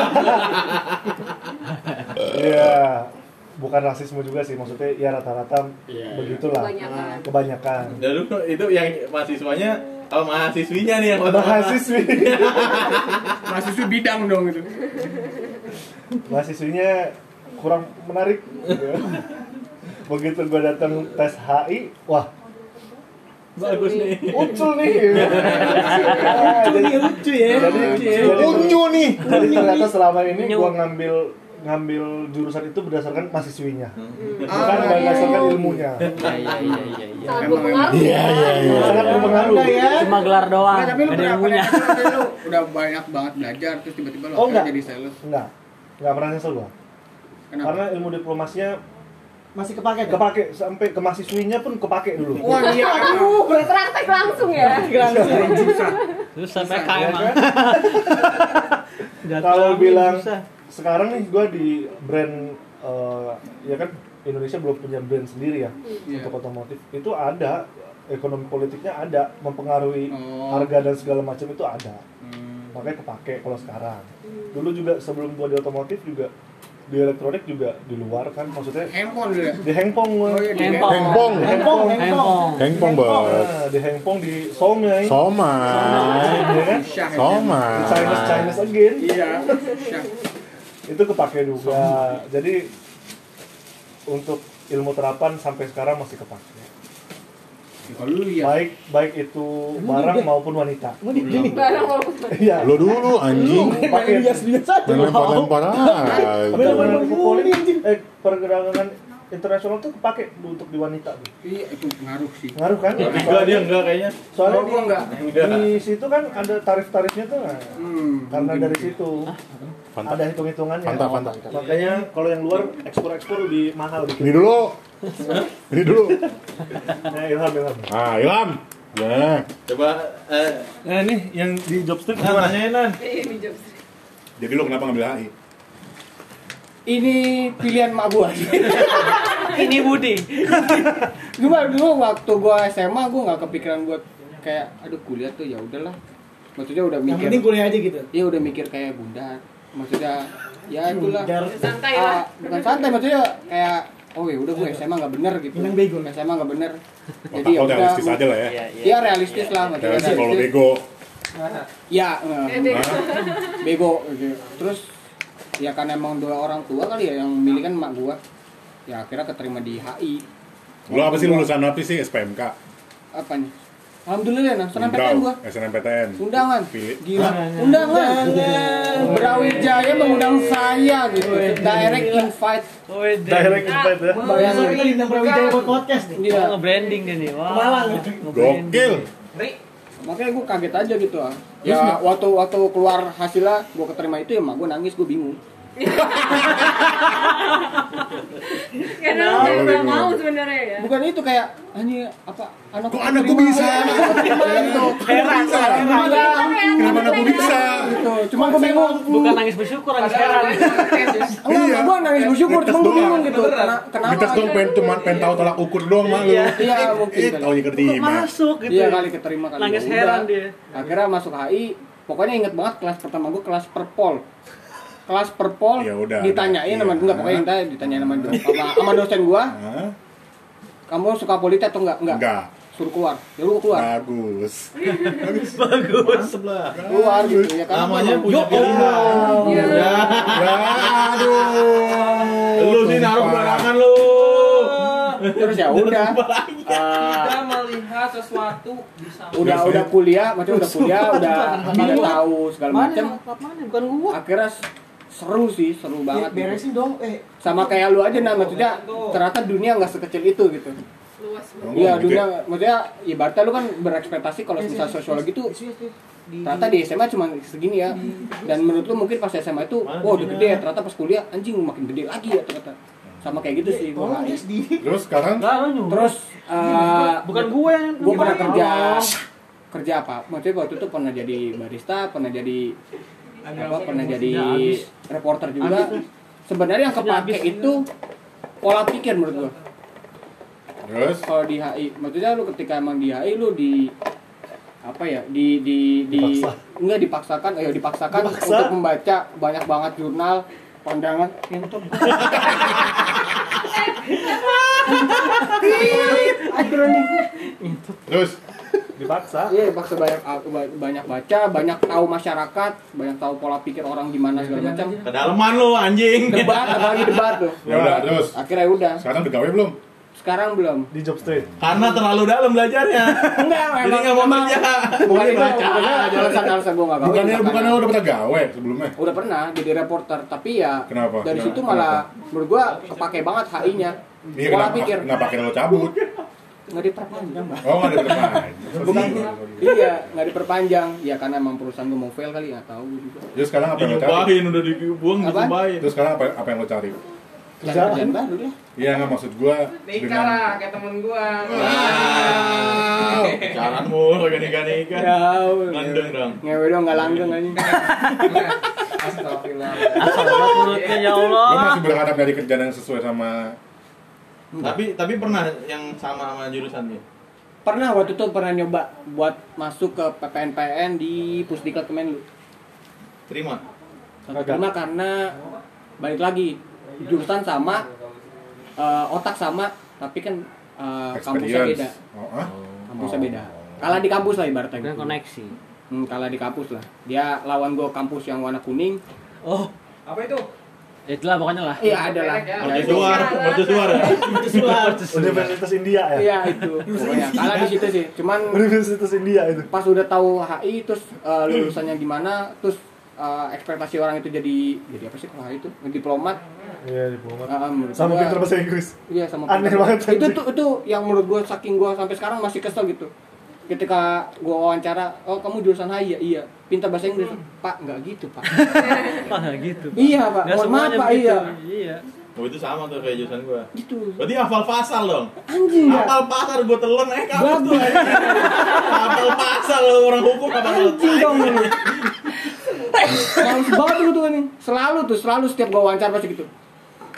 Speaker 9: iya bukan rasisme juga sih maksudnya ya rata-rata begitulah
Speaker 4: Kebanyakan.
Speaker 9: kebanyakan
Speaker 5: Dan lu itu yang mahasiswanya kalau mahasiswinya nih yang kotak.
Speaker 9: mahasiswi
Speaker 7: Mahasiswa bidang dong itu.
Speaker 9: mahasiswinya kurang menarik begitu gue datang tes HI wah
Speaker 5: Bagus nih.
Speaker 9: ucul nih Ah, jadi
Speaker 5: lucu ya.
Speaker 9: jadi,
Speaker 3: Unyu nih.
Speaker 9: jadi ternyata selama ini gue ngambil ngambil jurusan itu berdasarkan mahasiswinya bukan
Speaker 7: Ah,
Speaker 9: berdasarkan ilmunya
Speaker 6: Iya iya iya iya iya.
Speaker 4: Sangat berpengaruh.
Speaker 3: Iya, iya, iya.
Speaker 9: sangat berpengaruh
Speaker 6: Cuma gelar doang.
Speaker 7: Nah, tapi lu
Speaker 6: ada
Speaker 7: pernah
Speaker 6: ilmunya.
Speaker 7: pernah nyesel lu udah banyak banget belajar terus tiba-tiba lu
Speaker 9: Oh,
Speaker 7: jadi sales.
Speaker 9: enggak enggak pernah nyesel gue
Speaker 7: Kenapa?
Speaker 9: karena ilmu diplomasinya
Speaker 1: Masih kepake kan?
Speaker 9: kepake sampai ke mahasiswinya pun kepake dulu
Speaker 7: Wah iya,
Speaker 4: Uh,
Speaker 7: aduh.
Speaker 4: praktek langsung ya.
Speaker 6: Terus sampai
Speaker 9: Ya
Speaker 6: KM.
Speaker 9: kan? kalau bilang sekarang nih gue di brand eh, ya kan Indonesia belum punya brand sendiri ya
Speaker 7: Iya.
Speaker 9: untuk otomotif itu ada ekonomi politiknya ada mempengaruhi
Speaker 7: Oh.
Speaker 9: harga dan segala macam itu ada
Speaker 7: Hmm.
Speaker 9: makanya kepake kalau sekarang dulu juga sebelum gue di otomotif juga di elektronik juga di luar kan maksudnya
Speaker 7: handphone ya
Speaker 9: di hengpong.
Speaker 7: Oh, iya, di
Speaker 8: Hengpong.
Speaker 3: Hengpong.
Speaker 1: Hengpong, hengpong.
Speaker 3: Hengpong bos.
Speaker 9: Nah, di hengpong di somai
Speaker 3: Somai.
Speaker 9: ya kan.
Speaker 3: Somai.
Speaker 9: Chinese Chinese again
Speaker 7: iya
Speaker 9: itu kepake juga jadi untuk ilmu terapan sampai sekarang masih kepake
Speaker 7: Ya, kalau lu ya
Speaker 9: baik baik itu barang maupun wanita
Speaker 1: di
Speaker 9: iya
Speaker 3: Lo dulu anjing.
Speaker 9: pakai
Speaker 1: biasa-biasa aja.
Speaker 3: Main lempar-lempar
Speaker 9: politik eh pergerakan internasional tuh kepake untuk di wanita tuh
Speaker 7: iya itu pengaruh sih
Speaker 9: ngaruh kan
Speaker 5: Enggak dia enggak kayaknya.
Speaker 9: soalnya
Speaker 7: Kalau gua enggak.
Speaker 9: di, di situ kan ada tarif-tarifnya tuh nah.
Speaker 7: hmm
Speaker 9: karena dari situ
Speaker 3: Fanta.
Speaker 9: ada hitung-hitungannya
Speaker 3: Fanta, Fanta.
Speaker 9: makanya kalau yang luar ekspor-ekspor lebih mahal
Speaker 3: Ini
Speaker 9: dikit
Speaker 3: dulu. Ini dulu.
Speaker 9: nah ilham ilham
Speaker 3: Ah, Ilham. Ya.
Speaker 5: Coba eh
Speaker 9: nah ini yang di job street
Speaker 5: nah,
Speaker 9: gimana
Speaker 5: tanyain Nan.
Speaker 4: ini job
Speaker 3: Jadi lo kenapa ngambil HI?
Speaker 7: ini pilihan mak gua
Speaker 8: Ini Budi.
Speaker 7: dulu dulu waktu gua SMA gua nggak kepikiran buat kayak aduh kuliah tuh ya udahlah maksudnya udah
Speaker 1: Yang
Speaker 7: mikir
Speaker 1: penting kuliah aja gitu.
Speaker 7: ya udah mikir kayak bunda maksudnya ya itulah
Speaker 4: santai
Speaker 7: Ah,
Speaker 4: lah
Speaker 7: bukan santai maksudnya kayak oh ya udah gue SMA nggak bener gitu
Speaker 1: Minang bego.
Speaker 7: SMA nggak bener
Speaker 3: Otak lo realistis aja lah ya.
Speaker 8: Iya, iya.
Speaker 7: ya realistis lah maksudnya
Speaker 3: Realistis kalau bego.
Speaker 7: ya nggak.
Speaker 4: Eh, bego.
Speaker 7: bego gitu. terus ya kan emang dua orang tua kali ya yang milih kan emak gua ya akhirnya keterima di HI
Speaker 3: Lo apa sih lulusan apa sih SPMK?
Speaker 7: apa nih Alhamdulillah nah SNMPTN gua.
Speaker 3: SNMPTN.
Speaker 7: undangan
Speaker 3: Pilih.
Speaker 7: gila. Undangan Brawijaya mengundang saya gitu. Direct invite.
Speaker 9: Direct. Invite ya.
Speaker 7: Bayangin.
Speaker 1: Sorry kali tentang Brawijaya buat podcast nih.
Speaker 7: Gila.
Speaker 8: Nge-branding dia nih. Wah.
Speaker 1: Malang.
Speaker 3: Gokil.
Speaker 7: makanya gue kaget aja gitu ah ya waktu waktu keluar hasilnya gue keterima itu ya mak gue nangis gue bingung
Speaker 4: karena lu
Speaker 3: bego.
Speaker 4: mau sebenarnya ya
Speaker 7: bukan itu kayak hanya apa anak
Speaker 3: Kok anakku bisa?
Speaker 7: gitu
Speaker 8: Heran, heran.
Speaker 3: Kenapa anakku bisa?
Speaker 7: gitu cuma gue bingung
Speaker 8: Bukan nangis bersyukur, nangis heran.
Speaker 7: enggak
Speaker 3: Iya.
Speaker 7: gue nangis bersyukur
Speaker 3: Dites
Speaker 7: cuma gue bingung gitu Kena- kenapa
Speaker 3: Dites dong pengen cuma pengen tahu tolak ukur doang mah lu.
Speaker 7: iya mungkin
Speaker 3: Eh, taunya keterima.
Speaker 8: Masuk gitu.
Speaker 7: iya kali keterima kali
Speaker 8: Nangis
Speaker 7: Ya
Speaker 8: heran dia.
Speaker 7: akhirnya masuk HI pokoknya inget banget kelas pertama gue kelas perpol kelas perpol
Speaker 3: Ya udah.
Speaker 7: ditanyain sama
Speaker 3: Iya.
Speaker 7: enggak pokoknya ditanyain sama sama, sama dosen gua
Speaker 3: Hah?
Speaker 7: kamu suka politik atau enggak enggak
Speaker 3: Enggak.
Speaker 7: suruh keluar ya lu keluar
Speaker 3: Bagus.
Speaker 5: Bagus sebelah.
Speaker 7: keluar gitu ya kan
Speaker 5: Namanya punya pilihan.
Speaker 7: Iya.
Speaker 5: Ya.
Speaker 3: Aduh.
Speaker 5: Lu sih naruh barangan lu.
Speaker 7: terus ya udah
Speaker 10: kita
Speaker 7: eh,
Speaker 10: melihat sesuatu bisa
Speaker 7: udah udah kuliah maksudnya udah kuliah udah udah tahu segala macam
Speaker 8: Bukan gua.
Speaker 7: akhirnya seru sih seru banget gitu.
Speaker 1: Beresin dong. Eh,
Speaker 7: sama kayak lu aja nah maksudnya ternyata dunia nggak sekecil itu gitu.
Speaker 4: Luas
Speaker 7: Iya
Speaker 3: gitu
Speaker 7: dunia
Speaker 3: ya?
Speaker 7: maksudnya ibaratnya lu kan berekspektasi kalau misal sosiologi tuh ternyata di SMA cuma segini ya. Dan menurut lu mungkin pas SMA itu wah udah gede ternyata pas kuliah anjing makin gede lagi ya ternyata. Sama kayak gitu sih
Speaker 3: Terus sekarang?
Speaker 7: Terus eh,
Speaker 8: Bukan gua yang
Speaker 7: gue pernah kerja. Kerja apa? Maksudnya waktu itu pernah jadi barista pernah jadi apa pernah jadi reporter juga? Sebenarnya yang kepake itu pola pikir menurut gua.
Speaker 3: Terus?
Speaker 7: Kalau di HI maksudnya lu ketika emang di HI lu di apa ya di di di
Speaker 9: Dipaksa.
Speaker 7: enggak dipaksakan eh dipaksakan
Speaker 9: Dipaksa?
Speaker 7: untuk membaca banyak banget jurnal pandangan. Yang top
Speaker 3: terus
Speaker 9: dipaksa
Speaker 7: Iya, paksa banyak banyak baca, banyak tahu masyarakat, banyak tahu pola pikir orang gimana segala macam.
Speaker 5: Kedalaman lu anjing.
Speaker 7: Debat, apalagi debat tuh.
Speaker 3: Ya udah, terus?
Speaker 7: Akhirnya udah.
Speaker 3: sekarang udah gawe belum?
Speaker 7: Sekarang belum.
Speaker 9: di job street
Speaker 5: Karena terlalu dalam belajarnya.
Speaker 7: Enggak,
Speaker 5: Jadi
Speaker 7: emang
Speaker 5: nggak mau kerja.
Speaker 7: Bukan itu,
Speaker 5: Baca
Speaker 7: bukannya
Speaker 5: aja.
Speaker 7: alasan alasan gue nggak gawe.
Speaker 3: Bukannya
Speaker 7: makanya.
Speaker 3: bukannya udah pernah gawe sebelumnya?
Speaker 7: Udah pernah jadi reporter, tapi ya
Speaker 3: Kenapa?
Speaker 7: dari
Speaker 3: Kenapa?
Speaker 7: situ malah menurut gua kepake banget HI-nya.
Speaker 3: Iya,
Speaker 7: Pola
Speaker 3: kenapa,
Speaker 7: pikir
Speaker 3: kenapa akhirnya lo cabut?
Speaker 7: Nggak diperpanjang, Mbak.
Speaker 3: Oh, nggak ada depan.
Speaker 7: Bukan, iya, nggak diperpanjang. Ya karena emang perusahaan gue mau fail kali, nggak tahu gua juga.
Speaker 3: Terus sekarang apa yang lo cari?
Speaker 5: Udah dibuang disumpahin.
Speaker 3: Terus sekarang apa, apa yang lo cari?
Speaker 7: Cari kerjaan baru deh.
Speaker 3: Iya nggak maksud gua
Speaker 10: nikah
Speaker 3: dengan
Speaker 10: lah kayak temen gua
Speaker 5: Wow. Caranya kagak nikah-nikah.
Speaker 7: Ya,
Speaker 5: Ngandeng dong.
Speaker 7: Ngewe dong nggak langgeng aja.
Speaker 10: astagfirullah
Speaker 8: mulutnya ya
Speaker 3: lo
Speaker 8: Allah.
Speaker 3: masih berharap dari kerjaan yang sesuai sama
Speaker 5: Tapi tapi pernah yang sama sama jurusannya.
Speaker 7: Pernah waktu itu pernah nyoba buat masuk ke PPNPN di Pusdiklat Kemenlu.
Speaker 5: Terima.
Speaker 7: Sampai terima karena balik lagi jurusan sama eh, otak sama tapi kan eh, kampusnya beda
Speaker 3: Oh, ah?
Speaker 7: kampusnya beda kalah di kampus lah ibaratnya gitu.
Speaker 6: koneksi.
Speaker 7: Hmm, kalah di kampus lah dia lawan gue kampus yang warna kuning
Speaker 6: Oh,
Speaker 10: Apa itu?
Speaker 6: Itulah pokoknya lah.
Speaker 7: iya ada lah.
Speaker 10: Ya,
Speaker 7: Ya, itu.
Speaker 5: Mercusuar, mercusuar ya.
Speaker 9: Universitas India ya?
Speaker 7: Iya itu. Pokoknya. Kalah di situ sih. Cuman
Speaker 9: Universitas India itu?
Speaker 7: pas udah tahu HI terus eh, lulusannya gimana terus eh, ekspektasi orang itu jadi jadi apa sih kalau HI itu? Diplomat?
Speaker 9: Iya diplomat.
Speaker 7: Menurut
Speaker 9: sama pinter bahasa Inggris?
Speaker 7: Iya sama
Speaker 9: Aneh
Speaker 7: pintar.
Speaker 9: banget,
Speaker 7: Itu tuh itu yang menurut gue saking gue sampai sekarang masih kesel gitu. Ketika gue wawancara, oh kamu jurusan HI ya? Iya. Pintar bahasa Inggris. Pak, nggak gitu pak.
Speaker 6: Mana gitu.
Speaker 7: iya pak.
Speaker 6: Nggak
Speaker 7: Mohon maaf
Speaker 6: semuanya
Speaker 7: pak.
Speaker 6: begitu.
Speaker 7: Iya.
Speaker 6: Iya.
Speaker 5: Oh itu sama tuh kayak jurusan gua.
Speaker 7: Gitu.
Speaker 5: Berarti hafal pasal dong.
Speaker 7: Anjing ya.
Speaker 5: Hafal pasal gua telan eh kamu tuh. Hafal pasal lo orang hukum apa
Speaker 7: Anjing dong ini. Males banget tuh ini. Selalu tuh, selalu setiap gue wawancara pasti gitu.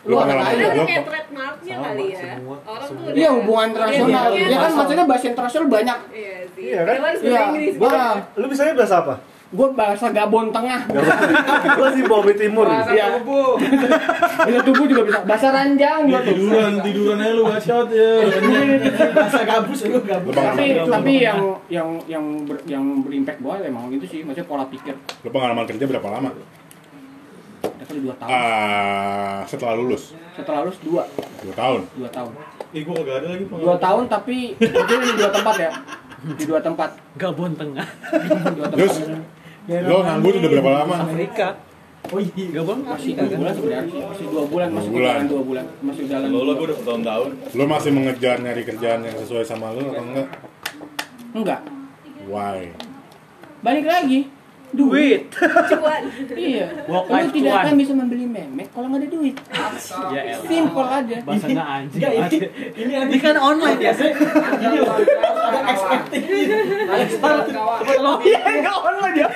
Speaker 7: Lu
Speaker 3: Lu pengalaman Iya,
Speaker 7: ya?
Speaker 4: kayak trademarknya kali ya. Orang tuh
Speaker 7: Iya hubungan internasional.
Speaker 4: Iya,
Speaker 7: Ya kan
Speaker 4: iya.
Speaker 7: maksudnya bahasa internasional banyak.
Speaker 4: Iya sih.
Speaker 9: Iya kan?
Speaker 7: Iya. Wah,
Speaker 9: lu bisanya bahasa apa
Speaker 7: gue bahasa Gabon Tengah.
Speaker 9: gua sih Bobby Timur
Speaker 10: Bahasa
Speaker 7: Iya.
Speaker 10: tubuh.
Speaker 7: Bahasa tubuh juga bisa. Bahasa ranjang juga tuh.
Speaker 5: tiduran, tiduran aja lu bacot ya.
Speaker 1: bahasa gabus lu gabus
Speaker 3: Lu
Speaker 7: tapi tapi yang yang yang ber, yang berimpact banget emang itu sih maksudnya pola pikir
Speaker 3: lu pengalaman kerja berapa lama?
Speaker 7: Udah kali dua tahun
Speaker 3: Ah, setelah lulus
Speaker 7: setelah lulus dua
Speaker 3: dua tahun.
Speaker 7: dua tahun
Speaker 5: Ih gua kagak ada lagi
Speaker 7: dua tahun tapi mungkin di dua tempat ya di dua tempat
Speaker 6: Gabon Tengah.
Speaker 7: dua tempat
Speaker 3: Terus lo nganggur udah berapa lama?
Speaker 6: Amerika. Oh iya, Gabon
Speaker 7: masih dua bulan sebenarnya sih. masih dua bulan masih
Speaker 3: Dua bulan.
Speaker 7: jalan dua bulan masih jalan
Speaker 5: Lo lo udah bertahun-tahun.
Speaker 3: Lo masih mengejar nyari kerjaan yang sesuai sama lo atau enggak?
Speaker 7: enggak
Speaker 3: Why?
Speaker 7: balik lagi duit
Speaker 4: Cuan.
Speaker 7: iya
Speaker 6: Walk
Speaker 7: lu tidak akan bisa membeli memek kalau nggak ada duit
Speaker 6: Ya
Speaker 7: simple aja
Speaker 6: Bahasanya anjing.
Speaker 1: Ini,
Speaker 6: banget.
Speaker 1: ini
Speaker 6: Ini kan online ya.
Speaker 1: ini loh ada expecting
Speaker 6: Iya, enggak online ya.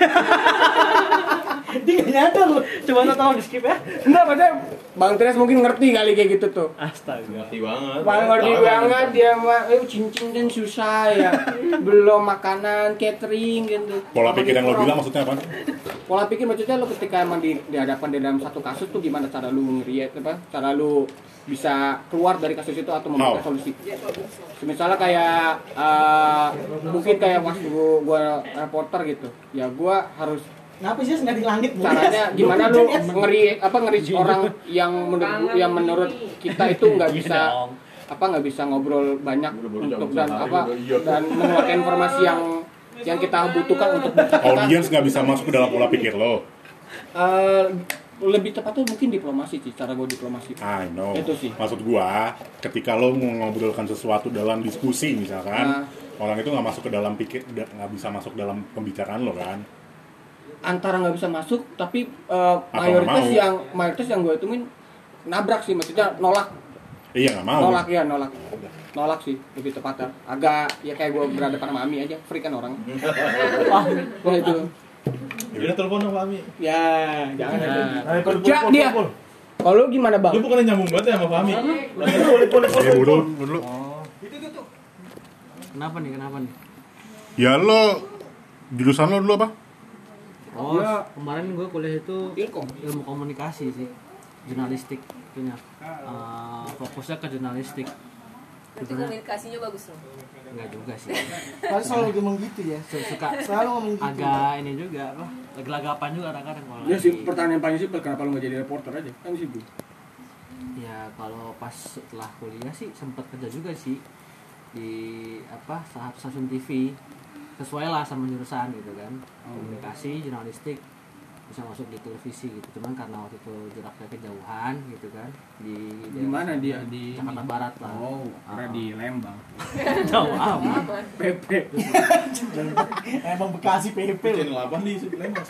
Speaker 1: Nggak nyadar loh
Speaker 6: Coba lo tolong di skip ya.
Speaker 7: enggak maksudnya bang Tres mungkin ngerti kali kayak gitu tuh
Speaker 6: Astaga.
Speaker 5: Ngerti banget.
Speaker 7: Paling ngerti banget dia mah, eh cincin kan susah ya. Belum makanan, catering gitu.
Speaker 3: Pola pikir yang lo bilang maksudnya apa?
Speaker 7: Pola pikir maksudnya lo ketika emang di, dihadapkan di dalam satu kasus tuh gimana cara lu ngeriat apa? Cara lu bisa keluar dari kasus itu atau memberikan
Speaker 3: How?
Speaker 7: solusi. Misalnya kayak eh, mungkin kayak waktu gua reporter gitu. Ya gua harus
Speaker 1: Kenapa sih nggak di langit Bu?
Speaker 7: caranya gimana lu ngeri apa ngeri orang yang menurut yang menurut kita itu nggak bisa apa nggak bisa ngobrol banyak untuk dan apa dan mengeluarkan informasi yang yang kita butuhkan untuk
Speaker 3: Audiens nggak bisa masuk ke dalam pola pikir lo.
Speaker 7: Eh, lebih tepatnya mungkin diplomasi sih cara gue diplomasi
Speaker 3: I know.
Speaker 7: Itu sih.
Speaker 3: Maksud gua, ketika lo mau ngobrolkan sesuatu dalam diskusi misalkan,
Speaker 7: Nah.
Speaker 3: orang itu nggak masuk ke dalam pikir, nggak bisa masuk dalam pembicaraan lo kan?
Speaker 7: Antara nggak bisa masuk tapi eh, mayoritas
Speaker 3: mau.
Speaker 7: yang mayoritas yang gue hitungin nabrak sih maksudnya nolak
Speaker 3: Iya nggak mau.
Speaker 7: nolak ya nolak nolak sih lebih tepatnya agak ya kayak gue berhadapan sama Ami aja free kan orang Wah itu
Speaker 5: Udah telepon dong Fahmi.
Speaker 7: ya jangan
Speaker 9: pul,
Speaker 7: kerja dia kalau lu gimana bang
Speaker 5: Lu bukannya nyambung banget ya sama
Speaker 3: Iya
Speaker 9: pul,
Speaker 3: dulu, dulu.
Speaker 6: Kenapa nih? Kenapa nih?
Speaker 3: Ya lo jurusan lo dulu apa?
Speaker 6: Oh,
Speaker 7: Ya.
Speaker 6: kemarin gue kuliah itu
Speaker 7: Ilkom.
Speaker 6: ilmu komunikasi sih, jurnalistik punya. Eh, fokusnya ke jurnalistik.
Speaker 4: Berarti komunikasinya bagus loh.
Speaker 6: Enggak juga sih.
Speaker 1: Harus selalu ngomong gitu ya
Speaker 6: Suka
Speaker 1: selalu ngomong gitu
Speaker 6: agak ini juga apa? Gelagapan juga kadang-kadang kalau
Speaker 7: ya sih pertanyaan paling simpel kenapa lu nggak jadi reporter aja kan sih bu
Speaker 6: Ya kalau pas setelah kuliah sih sempat kerja juga sih di apa satu stasiun TV sesuai lah sama jurusan gitu kan. Komunikasi jurnalistik bisa masuk di televisi gitu. Cuman karena waktu itu jaraknya kejauhan gitu kan di
Speaker 7: Di mana? Dia?
Speaker 6: di Jakarta Barat lah.
Speaker 7: Oh karena di Lembang.
Speaker 6: Jauh amat
Speaker 7: PP
Speaker 1: emang Bekasi PP
Speaker 5: Channel apa nih? Lembang.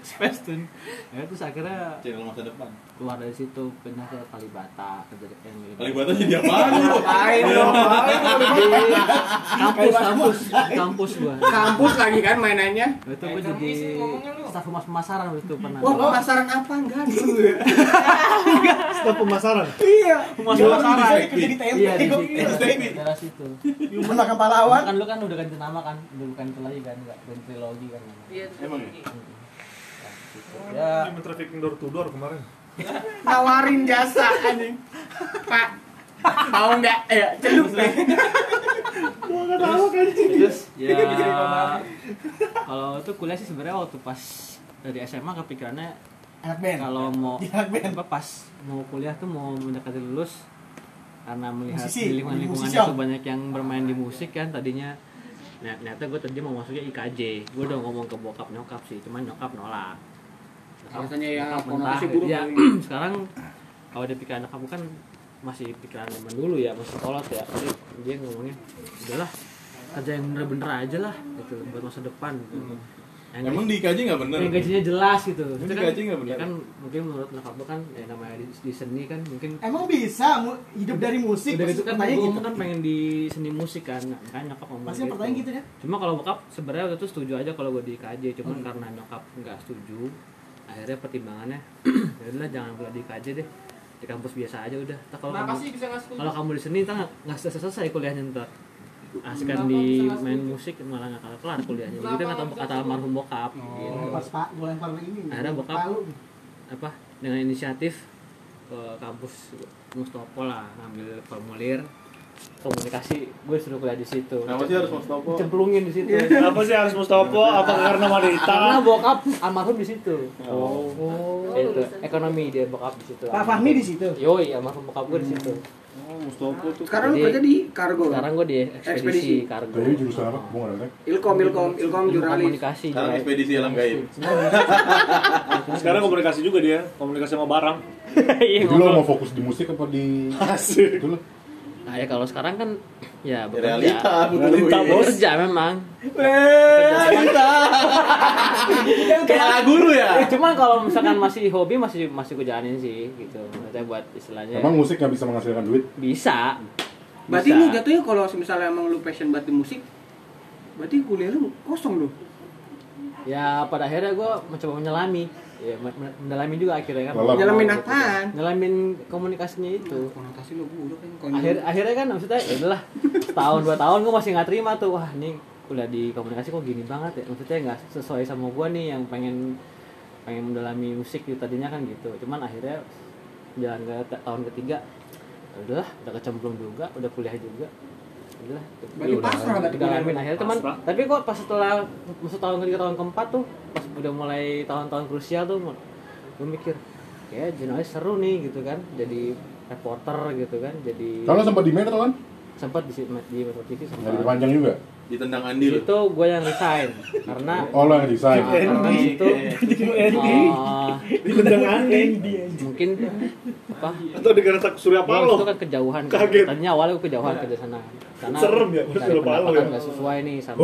Speaker 5: Space Tune.
Speaker 6: Ya terus akhirnya
Speaker 5: Channel masa depan.
Speaker 6: keluar dari situ pindah ke Kalibata kerja di.
Speaker 5: Kalibata jadi
Speaker 7: ngapain lu
Speaker 6: kampus. Kampus. Kampus gua.
Speaker 7: Kampus lagi kan mainannya
Speaker 6: itu gue jadi staf humas pemasaran waktu itu pernah.
Speaker 7: Wah pemasaran apa enggak
Speaker 9: Staf pemasaran.
Speaker 7: iya.
Speaker 6: Pemasaran.
Speaker 1: Bisa kerja di tempe,
Speaker 6: iya di
Speaker 1: kok.
Speaker 6: situ daerah situ.
Speaker 1: Menangkan pahlawan?
Speaker 6: Kan lu kan udah ganti nama kan udah bukan itu lagi kan nggak ganti trilogi kan.
Speaker 4: Iya.
Speaker 5: Emang ya? Ya.
Speaker 2: Dia trafficking door to door kemarin.
Speaker 7: nawarin jasa anjing. pak mau nggak? Ya celup. Nih
Speaker 6: terus ya kalau itu kuliah sih sebenarnya waktu pas dari SMA kepikirannya
Speaker 1: anak band.
Speaker 6: kalau mau
Speaker 1: Anak band.
Speaker 6: apa pas mau kuliah tuh mau mendekati lulus karena melihat
Speaker 1: Musisi,
Speaker 6: di lingkungan lingkungan
Speaker 1: musisi,
Speaker 6: itu
Speaker 1: Om.
Speaker 6: banyak yang bermain di musik kan tadinya Nah, ternyata gue tadi mau masuknya IKJ gue udah ngomong ke bokap nyokap sih cuman nyokap nolak.
Speaker 7: Alasannya ya, konotasi buruk
Speaker 6: ya sekarang kalau dia pikiran nyokap gue kan masih pikiran zaman dulu ya masih kolot ya. Jadi dia ngomongnya udahlah kerja yang bener-bener aja lah gitu buat masa depan gitu. Yang
Speaker 5: Emang
Speaker 6: gaji-
Speaker 5: di IKJ nggak bener?
Speaker 6: yang gajinya jelas gitu.
Speaker 5: Emang
Speaker 6: Itu
Speaker 5: di
Speaker 6: kan,
Speaker 5: gaji nggak bener?
Speaker 6: ya kan mungkin menurut nyokap gue kan ya namanya di, di seni kan mungkin
Speaker 1: emang bisa mu- hidup dari musik?
Speaker 6: Udah
Speaker 1: Pasti
Speaker 6: gitu kan gue
Speaker 1: gitu?
Speaker 6: kan pengen di seni musik kan Nah, makanya nyokap ngomong
Speaker 1: pasti pertanyaan gitu ya?
Speaker 6: Cuma kalau bokap sebenarnya waktu itu setuju aja kalau gue di KJ cuman karena nyokap nggak setuju akhirnya pertimbangannya ya udahlah jangan kuliah di KJ deh di kampus biasa aja udah. Ntar kalau kamu kalau kamu di seni ntar nggak- selesai selesai kuliahnya ntar. Askan di main musik malah nggak kelar kelar kuliahnya. Begitu kata kata almarhum bokap. Gitu.
Speaker 1: Pas pak gue lempar ini
Speaker 6: akhirnya bokap apa dengan inisiatif ke kampus Mustopo lah ngambil formulir komunikasi gue suruh kuliah di situ
Speaker 5: Kenapa sih harus Mustopo?
Speaker 6: cemplungin di situ
Speaker 2: Apa sih harus Mustopo? Apa karena wanita?
Speaker 6: karena bokap almarhum di situ
Speaker 5: Oh.
Speaker 6: itu ekonomi dia bokap di situ
Speaker 1: Pak Fahmi di situ
Speaker 6: yoi almarhum bokap gue di situ
Speaker 5: Oh, Mustopo tuh.
Speaker 7: sekarang lu
Speaker 6: Jadi-
Speaker 7: kerja di kargo
Speaker 6: sekarang gue di ekspedisi,
Speaker 7: Ekspedisi.
Speaker 6: kargo
Speaker 3: Jadi jurusan apa? Gue nggak
Speaker 7: ilkom ilkom ilkom jurnalis
Speaker 6: komunikasi
Speaker 5: Sekarang ekspedisi alam gaib.
Speaker 2: Sekarang komunikasi juga dia, komunikasi sama barang.
Speaker 6: Iya, ngobrol.
Speaker 3: mau fokus di musik apa di
Speaker 2: Asik.
Speaker 3: itu lo?
Speaker 6: Nah ya kalau sekarang kan ya
Speaker 5: Ya,
Speaker 6: bekerja.
Speaker 5: Realita,
Speaker 2: Realita, bos.
Speaker 6: bekerja memang.
Speaker 5: Kayak lagu lu ya?
Speaker 6: Eh, cuman kalau misalkan masih hobi masih masih gue jalanin sih gitu. Maksudnya buat istilahnya.
Speaker 3: Emang musik nggak bisa menghasilkan duit?
Speaker 6: bisa.
Speaker 7: Berarti lu jatuhnya kalau misalnya emang lu passion banget di musik berarti kuliah lu kosong lu?
Speaker 6: Ya pada akhirnya gue mencoba menyelami ya men- men- mendalami juga akhirnya kan.
Speaker 3: Lelam.
Speaker 7: nyalamin apaan?
Speaker 6: Nyelamin komunikasinya itu.
Speaker 7: Konotasi lu buruk kan
Speaker 6: akhir akhirnya kan maksudnya ya udahlah setahun dua tahun gue masih nggak terima tuh. Wah ini kuliah di komunikasi kok gini banget ya. Maksudnya nggak sesuai sama gue nih yang pengen pengen mendalami musik gitu tadinya kan gitu. Cuman akhirnya jalan ke ta- tahun ketiga ya udahlah udah kecemplung juga udah kuliah juga udahlah
Speaker 7: Berarti pasrah berarti
Speaker 6: akhirnya teman. Tapi kok pas setelah masuk tahun ketiga tahun keempat tuh pas udah mulai tahun-tahun krusial tuh gue mikir kayak jurnalis seru nih gitu kan. Jadi reporter gitu kan jadi
Speaker 3: Kalau sempat di Metro kan?
Speaker 6: sempat di di Metro TV
Speaker 3: Nggak
Speaker 6: sempat
Speaker 3: diperpanjang juga?
Speaker 5: Ditendang
Speaker 6: di
Speaker 5: Andi lu.
Speaker 6: situ gue yang resign karena
Speaker 3: Oh lo yang desain.
Speaker 6: Ah, karena di situ ah,
Speaker 2: Ditendang Andi.
Speaker 6: mungkin apa
Speaker 2: Atau di Surya
Speaker 6: Gua itu
Speaker 2: Paloh.
Speaker 6: kan kejauhan kan.
Speaker 2: Kaget.
Speaker 6: Tadinya awalnya gue kejauhan kerja sana. Karena
Speaker 2: Serem ya,
Speaker 6: dari
Speaker 2: Surya Paloh
Speaker 6: pendapatan
Speaker 2: ya.
Speaker 6: nggak sesuai nih sama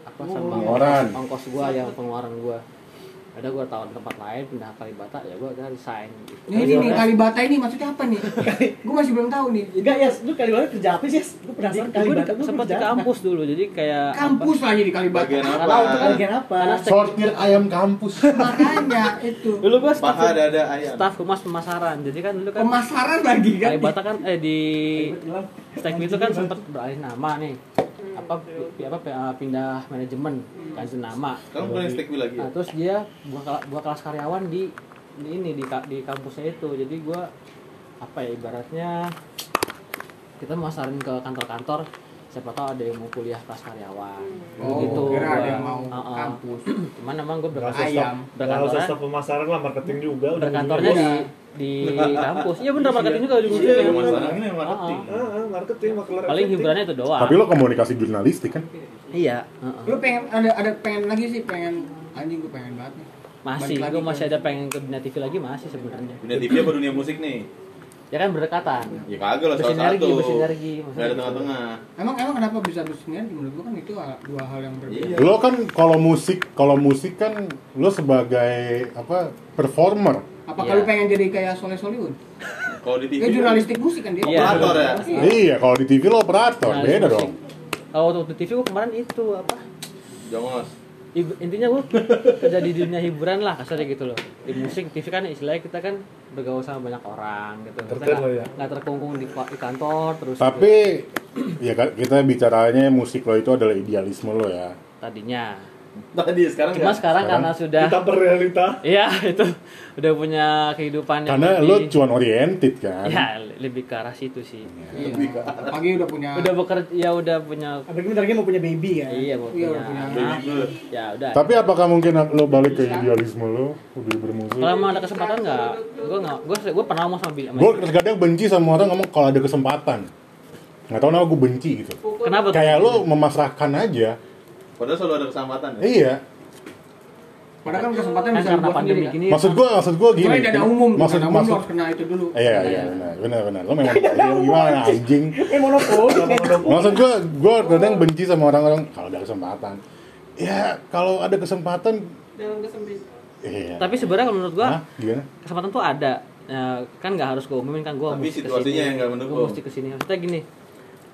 Speaker 6: apa sama
Speaker 3: Pengeluaran.
Speaker 6: ongkos, ongkos gua yang pengeluaran gua. Ada gua tahu tempat lain pindah ke Kalibata ya gua udah resign gitu.
Speaker 7: Nah, ini nih Kalibata ini maksudnya apa nih? gue masih belum tahu nih.
Speaker 1: enggak ya lu kali mana kerja apa sih gue penasaran kali
Speaker 6: Gue
Speaker 1: Kalibata lu
Speaker 6: sempat di
Speaker 1: apa?
Speaker 6: kampus dulu jadi kayak
Speaker 7: Kampus lagi di Kalibata.
Speaker 5: Bagian apa?
Speaker 1: tahu itu kan bagian apa
Speaker 3: Sortir ayam kampus.
Speaker 7: Makanya itu.
Speaker 6: dulu gua staf,
Speaker 5: Paha dada ayam.
Speaker 6: staf humas pemasaran. Jadi kan dulu kan
Speaker 7: Pemasaran lagi kan.
Speaker 6: Kalibata kan eh di Stek itu kan sempat beralih nama nih. Apa pi- apa pi- eh, pindah manajemen ganti nama.
Speaker 5: Sekarang bukan stek lagi ya?
Speaker 6: Nah, terus dia buka kela- buka kelas karyawan di di ini di di kampusnya itu. Jadi gua apa ya ibaratnya kita masarin ke kantor-kantor siapa tahu ada yang mau kuliah kelas karyawan
Speaker 7: Oh,
Speaker 6: gitu
Speaker 7: kira ada
Speaker 6: gua.
Speaker 7: yang mau
Speaker 6: Uh-uh.
Speaker 7: kampus.
Speaker 6: cuman emang gue berkantor
Speaker 7: Ayam.
Speaker 2: staf pemasaran lah, marketing juga. udah
Speaker 6: berkantornya di di kampus iya bener marketing juga ujung
Speaker 2: Iya,
Speaker 6: ujungnya
Speaker 5: Pemasaran ini marketing.
Speaker 2: Ah, ah, marketing, makelar
Speaker 6: paling
Speaker 2: marketing.
Speaker 6: hiburannya itu doang
Speaker 3: Tapi lo komunikasi jurnalistik kan?
Speaker 6: iya.
Speaker 7: Lu pengen ada ada pengen lagi sih pengen anjing gue pengen banget nih.
Speaker 6: masih gue masih ada pengen ke dunia TV lagi masih sebenarnya
Speaker 5: Dunia TV apa dunia musik nih?
Speaker 6: ya kan berdekatan
Speaker 5: Ya kagak lah salah
Speaker 6: bersinergi
Speaker 5: satu.
Speaker 6: bersinergi
Speaker 5: Nggak ada tengah-tengah.
Speaker 7: Emang emang kenapa bisa bersinergi? Menurut gue kan itu dua hal yang berbeda.
Speaker 5: Iya.
Speaker 3: Lo kan kalau musik, kalau musik kan lo sebagai apa performer.
Speaker 7: Apa
Speaker 6: Iya.
Speaker 7: kalau pengen jadi kayak Soleh Solihun?
Speaker 5: Kalau di TV
Speaker 7: Dia jurnalistik musik kan dia.
Speaker 6: Iya.
Speaker 5: operator ya.
Speaker 7: Iya.
Speaker 3: Iya, kalau di TV lo operator,
Speaker 6: Nah,
Speaker 3: beda
Speaker 6: musik.
Speaker 3: dong.
Speaker 6: kalau waktu di TV gue kemarin itu apa
Speaker 5: Jongos.
Speaker 6: Ibu- intinya gue kerja di dunia hiburan lah kasarnya gitu loh di musik TV kan istilahnya kita kan bergaul sama banyak orang gitu nggak
Speaker 2: lah ya.
Speaker 6: nggak terkungkung di, di kantor terus
Speaker 3: Tapi ya kan, kita bicaranya musik lo itu adalah idealisme lo ya.
Speaker 6: tadinya
Speaker 5: Tadi sekarang
Speaker 6: Cuma
Speaker 5: nggak.
Speaker 6: sekarang karena sudah
Speaker 9: Ditambah realita.
Speaker 6: Iya itu udah punya kehidupan yang
Speaker 3: Karena
Speaker 6: lebih,
Speaker 3: lo cuan oriented kan.
Speaker 6: ya lebih ke arah situ sih.
Speaker 7: Iya. Pagi udah punya
Speaker 6: Udah bekerja ya udah punya
Speaker 1: Apalagi bentar lagi mau punya baby kan.
Speaker 6: iya mau
Speaker 7: Iya,
Speaker 6: punya
Speaker 7: udah punya
Speaker 6: anak. Ya udah.
Speaker 3: Tapi apakah mungkin lo balik ke idealisme lo udah bermusik?
Speaker 6: Kalau emang ada kesempatan nggak, gue nggak, gue gue pernah ngomong sama Billy.
Speaker 3: Gue kadang benci sama orang ngomong kalau ada kesempatan. Nggak tahu kenapa gue benci gitu.
Speaker 6: Kenapa? tuh?
Speaker 3: Kayak lo memasrahkan aja.
Speaker 5: Padahal selalu ada kesempatan ya.
Speaker 3: Iya.
Speaker 7: Padahal kan kesempatan
Speaker 6: Kan
Speaker 7: bisa buat
Speaker 6: pandemi
Speaker 7: sendiri kan.
Speaker 6: gini.
Speaker 3: Maksud gue, maksud gue gini.
Speaker 7: Soalnya dana umum,
Speaker 3: maksud,
Speaker 7: dana umum
Speaker 3: maksud,
Speaker 7: harus kena itu dulu.
Speaker 3: Iya, iya, benar, benar, benar. Lo memang gimana anjing?
Speaker 1: Eh monopoli.
Speaker 3: Maksud gue, gue kadang benci sama orang-orang kalau ada kesempatan. Ya, kalau ada kesempatan,
Speaker 10: dalam kesempit
Speaker 3: iya.
Speaker 6: Tapi sebenarnya kalau menurut gue
Speaker 3: Hah? Gimana?
Speaker 6: kesempatan tuh ada. Ya, kan nggak harus gue umumin kan gue
Speaker 5: Tapi situasinya yang nggak mendukung.
Speaker 6: Gue mesti ke sini. Maksudnya gini,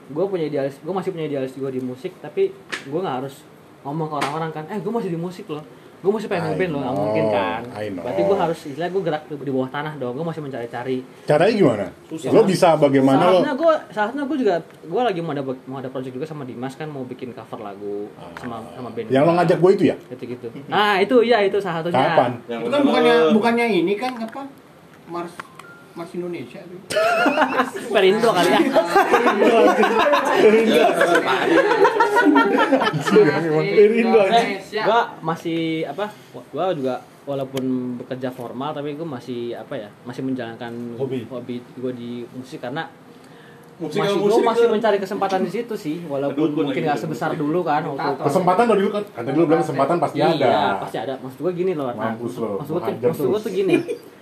Speaker 6: gue punya idealis, gue masih punya idealis gue di musik, tapi gue nggak harus ngomong ke orang-orang kan, eh gue masih di musik loh, gue masih pengen ngeband loh, nggak mungkin kan. Berarti gue harus, istilah gue gerak di, bawah tanah dong, gue masih mencari-cari.
Speaker 3: Caranya gimana? Lo bisa bagaimana lo?
Speaker 6: Saatnya gue, saatnya gue juga, gue lagi mau ada mau ada project juga sama Dimas kan mau bikin cover lagu sama sama band.
Speaker 3: Yang lo
Speaker 6: gua.
Speaker 3: ngajak gue itu ya?
Speaker 6: Gitu-gitu. Nah itu iya itu salah satunya.
Speaker 3: Kapan?
Speaker 7: Itu kan bukannya
Speaker 5: lo-
Speaker 7: bukannya ini kan apa? Mars Mars Indonesia tuh.
Speaker 6: Perindo kali ya.
Speaker 10: Indonesia
Speaker 6: Gue masih apa? Gue juga walaupun bekerja formal tapi gue masih apa ya? Masih menjalankan
Speaker 9: Hobi.
Speaker 6: hobi gue di musik karena
Speaker 5: Musik
Speaker 6: masih gue
Speaker 5: musik
Speaker 6: masih mencari kesempatan di situ sih walaupun
Speaker 5: Kedukun
Speaker 6: mungkin nggak sebesar dulu kan waktu
Speaker 3: Kesempatan lo dulu kan? Kata dulu bilang kesempatan pasti ada.
Speaker 6: Iya, pasti ada. Maksud gue gini loh.
Speaker 3: Mampus lo,
Speaker 6: maksud gue maksud gue tuh gini.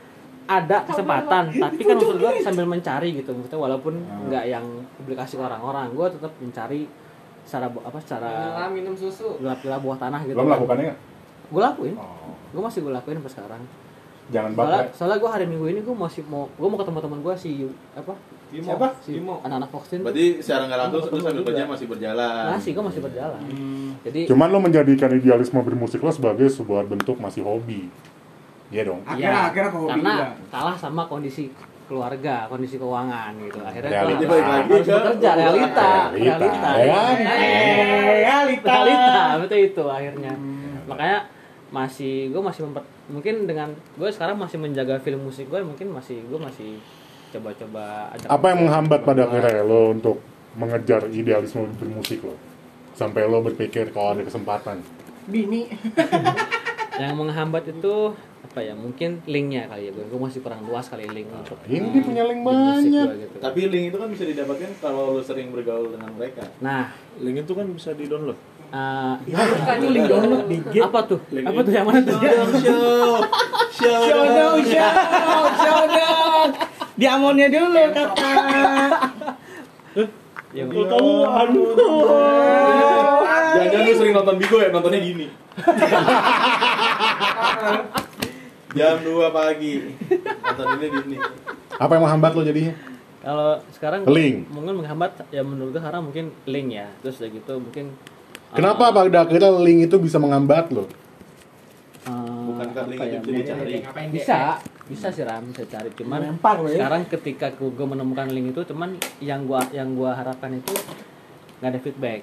Speaker 6: Ada kesempatan, tapi kan maksud gue sambil mencari gitu. Maksudnya walaupun
Speaker 3: Hmm.
Speaker 6: nggak yang publikasi ke orang-orang, gue tetap mencari secara apa secara
Speaker 10: Nyelam minum susu
Speaker 6: gelap-gelap bawah tanah gitu.
Speaker 3: Lo melakukannya?
Speaker 6: Gue lakuin.
Speaker 3: Oh.
Speaker 6: Gue masih gue lakuin sampai sekarang.
Speaker 3: Jangan
Speaker 6: Soalnya,
Speaker 3: baper.
Speaker 6: soalnya gue hari minggu ini gue masih mau gue mau ketemu teman gue si apa?
Speaker 10: Bimo.
Speaker 6: Siapa? Si
Speaker 10: Bimo.
Speaker 6: anak-anak Foxin.
Speaker 5: Berarti secara nggak langsung lu sambil kerja masih berjalan.
Speaker 6: masih gue masih berjalan. Jadi
Speaker 3: Cuman lo menjadikan idealisme bermusik lo sebagai sebuah bentuk masih hobi. Iya dong.
Speaker 7: Akhirnya
Speaker 6: Iya,
Speaker 7: akhirnya ke hobi
Speaker 6: karena
Speaker 7: juga.
Speaker 6: kalah sama kondisi keluarga, kondisi keuangan gitu. Akhirnya
Speaker 3: Realita.
Speaker 6: gua
Speaker 5: Balik
Speaker 6: harus, bekerja, realita,
Speaker 3: Realita,
Speaker 6: realita.
Speaker 3: ya kan?
Speaker 1: Realita.
Speaker 6: Realita, betul itu akhirnya. Makanya masih gue masih memper, mungkin dengan gue sekarang masih menjaga film musik gue mungkin masih gue masih coba-coba ajak
Speaker 3: Apa yang menghambat pada
Speaker 6: coba-
Speaker 3: akhirnya lo untuk mengejar idealisme bermusik lo? Sampai lo berpikir kalau ada kesempatan.
Speaker 7: Bini.
Speaker 6: yang menghambat itu apa ya mungkin linknya kali ya gue gue masih kurang luas kali link untuk
Speaker 3: Ini dia punya link
Speaker 6: di
Speaker 3: banyak.
Speaker 6: gua gitu.
Speaker 5: Tapi link itu kan bisa didapatkan kalau lu sering bergaul dengan mereka.
Speaker 6: nah
Speaker 9: Link itu kan bisa di download.
Speaker 6: eh,
Speaker 1: Itu link download di Git.
Speaker 6: apa tuh apa tuh yang mana tuh
Speaker 5: Show, show,
Speaker 1: Show show, show Diamonnya dulu kakak.
Speaker 6: yang
Speaker 9: Ketahuan.
Speaker 5: Jangan-jangan lu sering nonton Bigo ya, nontonnya gini. Jam 2 pagi. Nonton ini di ini.
Speaker 3: Apa yang menghambat lo jadinya?
Speaker 6: kalau sekarang
Speaker 3: Link.
Speaker 6: mungkin menghambat ya menurut gue sekarang mungkin link ya terus udah gitu mungkin
Speaker 3: Kenapa pada akhirnya link itu bisa menghambat lo?
Speaker 6: eh,
Speaker 5: Bukankah link
Speaker 6: apa
Speaker 5: itu
Speaker 6: ya,
Speaker 5: bisa dicari?
Speaker 6: Bisa bisa sih ram bisa cari cuman
Speaker 1: Lempar ya.
Speaker 6: sekarang ketika gue menemukan link itu cuman yang gua yang gua harapkan itu nggak ada feedback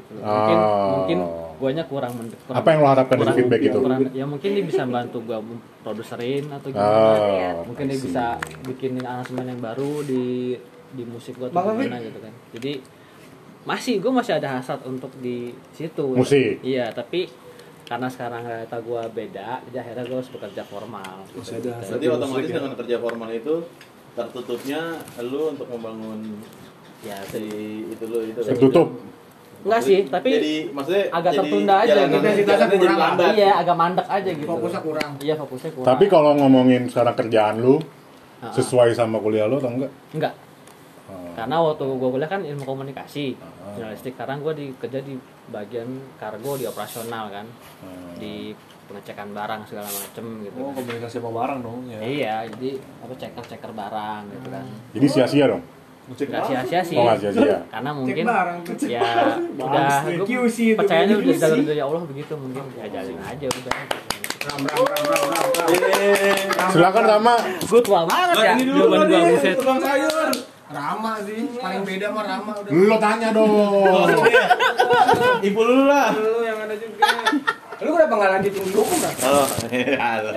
Speaker 6: gitu loh. mungkin
Speaker 3: Oh.
Speaker 6: mungkin guanya kurang, men- kurang
Speaker 3: Apa yang lo harapkan dari
Speaker 6: kurang-
Speaker 3: feedback itu?
Speaker 6: kurang- ya mungkin dia bisa bantu gua produserin atau gimana
Speaker 3: Oh,
Speaker 6: mungkin dia bisa bikin aransemen yang baru di di musik gua atau gimana gitu kan jadi masih gue masih ada hasrat untuk di situ
Speaker 3: Musik.
Speaker 6: iya tapi karena sekarang realita gue beda jadi akhirnya gue harus bekerja formal
Speaker 9: Masih ada hasrat.
Speaker 5: Berarti otomatis
Speaker 9: ya.
Speaker 5: dengan kerja formal itu tertutupnya lu untuk membangun
Speaker 6: ya
Speaker 5: si itu lu itu.
Speaker 3: Tertutup.
Speaker 6: Enggak sih tapi
Speaker 5: jadi maksudnya
Speaker 6: agak
Speaker 5: jadi
Speaker 6: tertunda aja
Speaker 5: jalan-
Speaker 6: gitu.
Speaker 7: Intensitasnya kurang.
Speaker 5: lambat.
Speaker 6: iya agak mandek aja gitu
Speaker 7: Fokusnya kurang.
Speaker 6: iya fokusnya kurang
Speaker 3: Tapi kalau ngomongin sekarang kerjaan lu
Speaker 6: Ah.
Speaker 3: sesuai sama kuliah lu atau enggak?
Speaker 6: enggak
Speaker 3: Oh.
Speaker 6: karena waktu gue kuliah kan ilmu komunikasi
Speaker 3: Ah.
Speaker 6: jurnalistik sekarang gue di kerja di bagian kargo di operasional kan
Speaker 3: Hmm.
Speaker 6: di pengecekan barang segala macem gitu
Speaker 9: Oh,
Speaker 6: kan.
Speaker 9: komunikasi sama barang dong ya.
Speaker 6: iya jadi apa ceker ceker barang gitu kan
Speaker 3: Jadi sia-sia dong.
Speaker 6: Nggak sia-sia sih
Speaker 3: Oh,
Speaker 6: karena mungkin ya udah
Speaker 1: QC itu,
Speaker 6: percayanya udah
Speaker 1: QC.
Speaker 6: dari Allah begitu mungkin ya jalin aja udah
Speaker 7: Ram ram ram ram ram. ram.
Speaker 3: Silakan Rama.
Speaker 6: gue tua banget ya jawaban gue buset
Speaker 10: tukang sayur
Speaker 7: Rama sih, paling beda mah Rama udah.
Speaker 3: Lo tanya dong.
Speaker 5: Ibu lu lah.
Speaker 10: lu yang ada juga
Speaker 7: Lu kenapa nggak lanjutin di hukum lah?
Speaker 5: Oh, halo.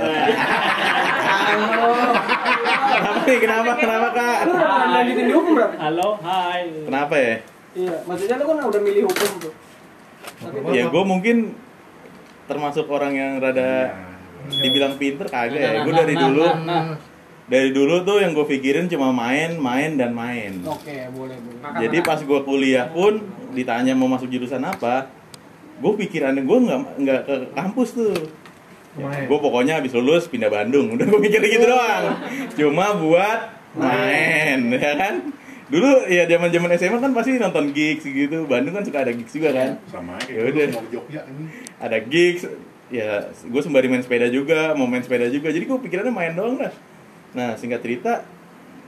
Speaker 5: Kenapa nih? Kenapa? Kenapa kak?
Speaker 7: Lu kenapa nggak lanjutin di hukum berarti?
Speaker 10: Halo, hai.
Speaker 5: Kenapa ya?
Speaker 7: Iya, maksudnya lu kan udah milih hukum tuh.
Speaker 5: Ya gue mungkin termasuk orang yang rada dibilang pinter kagak ya. Gue dari dulu dari dulu tuh yang gue pikirin cuma main, main dan main.
Speaker 7: Oke, boleh, boleh.
Speaker 5: Jadi pas gue kuliah pun ditanya mau masuk jurusan apa, gue pikirannya gue nggak nggak ke kampus tuh. Gue pokoknya habis lulus pindah Bandung, udah gue mikirnya gitu doang. Cuma buat main, ya kan? Dulu ya zaman zaman SMA kan pasti nonton gigs gitu. Bandung kan suka ada gigs juga kan.
Speaker 3: Sama
Speaker 5: Ya
Speaker 3: kayak
Speaker 5: udah.
Speaker 3: gua mau ke Jogja ini.
Speaker 5: Ada gigs, ya gue sembari main sepeda juga, mau main sepeda juga. Jadi gue pikirannya main doang lah. Nah singkat cerita,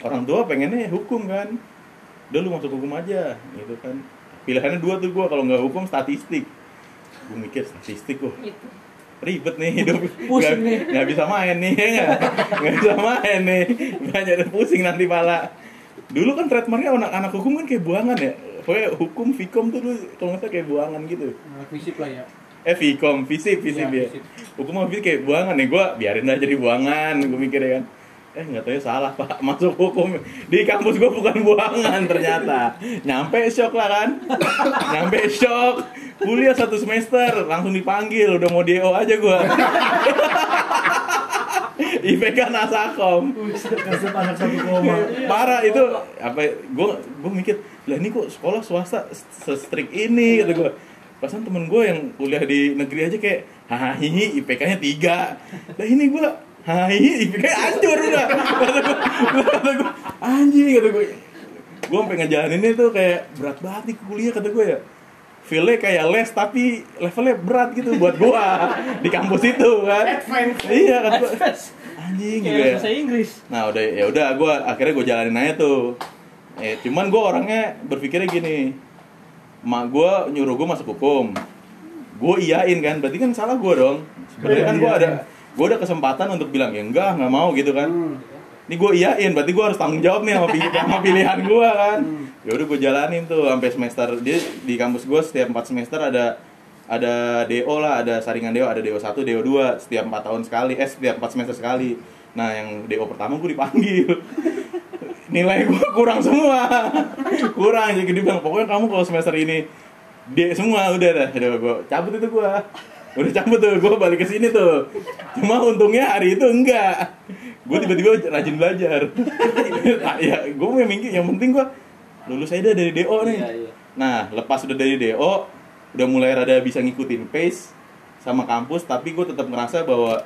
Speaker 5: orang tua pengennya hukum kan. Udah lu masuk hukum aja, gitu kan. Pilihannya dua tuh gue, kalau nggak hukum statistik. Gue mikir statistik kok
Speaker 4: Gitu.
Speaker 5: ribet nih hidup. Nggak, nggak bisa main nih ya nggak nggak bisa main nih. Banyak dan pusing nanti pala. Dulu kan trademarknya anak-anak hukum kan kayak buangan ya? Pokoknya hukum fikom tuh dulu kalau nggak salah kayak buangan gitu.
Speaker 7: Nah, fisik lah ya.
Speaker 5: eh fikom fisip fisip
Speaker 7: Iya,
Speaker 5: ya.
Speaker 7: fisip.
Speaker 5: hukum mah fisip kayak buangan nih. Gue biarin aja jadi buangan gue mikirnya kan. Eh nggak tahu ya salah pak. Masuk hukum. Di kampus gue bukan buangan ternyata. Nyampe shock lah kan. Nyampe shock kuliah satu semester langsung dipanggil udah mau DO aja gue IPK Nasakom.
Speaker 2: Kasih anak satu koma.
Speaker 5: parah itu apa gue gue mikir lah ini kok sekolah swasta se-strict ini kata gue pasan temen gue yang kuliah di negeri aja kayak hahaha IPK-nya tiga. Lah ini gue hahaha IPK-nya hancur udah. Kata gue kata gue anjing kata gue gue sampai ngejalaninnya tuh kayak berat banget nih kuliah kata gue ya feel-nya kayak les tapi levelnya berat gitu buat gua di kampus itu kan. Iya kata gua anjing gitu ya
Speaker 10: bahasa Inggris.
Speaker 5: Nah udah ya udah gue akhirnya gue jalanin aja tuh. Eh cuman gue orangnya berpikirnya gini, mak gue nyuruh gue masuk hukum, gue iyain kan, berarti kan salah gue dong. Sebenarnya kan gue ada gue ada kesempatan untuk bilang ya enggak nggak mau gitu kan. Ini gue iyain, berarti gue harus tanggung jawab nih sama, pi- sama pilihan gue kan. Ya udah gue jalanin tuh sampai semester dia di kampus gue setiap 4 semester ada ada DO lah, ada saringan DO, ada DO 1, DO 2 setiap 4 tahun sekali, eh setiap 4 semester sekali. Nah, yang DO pertama gue dipanggil. Nilai gue kurang semua. kurang jadi dia bilang, pokoknya kamu kalau semester ini D semua udah dah. Udah gue cabut itu gue. Udah cabut tuh, gue balik ke sini tuh. Cuma untungnya hari itu enggak. Gue tiba-tiba rajin belajar. Nah, ya, gue yang mikir, yang penting gue lulus aja dari DO nih.
Speaker 10: Iya, iya.
Speaker 5: Nah, lepas udah dari DO, udah mulai rada bisa ngikutin pace sama kampus, tapi gue tetap ngerasa bahwa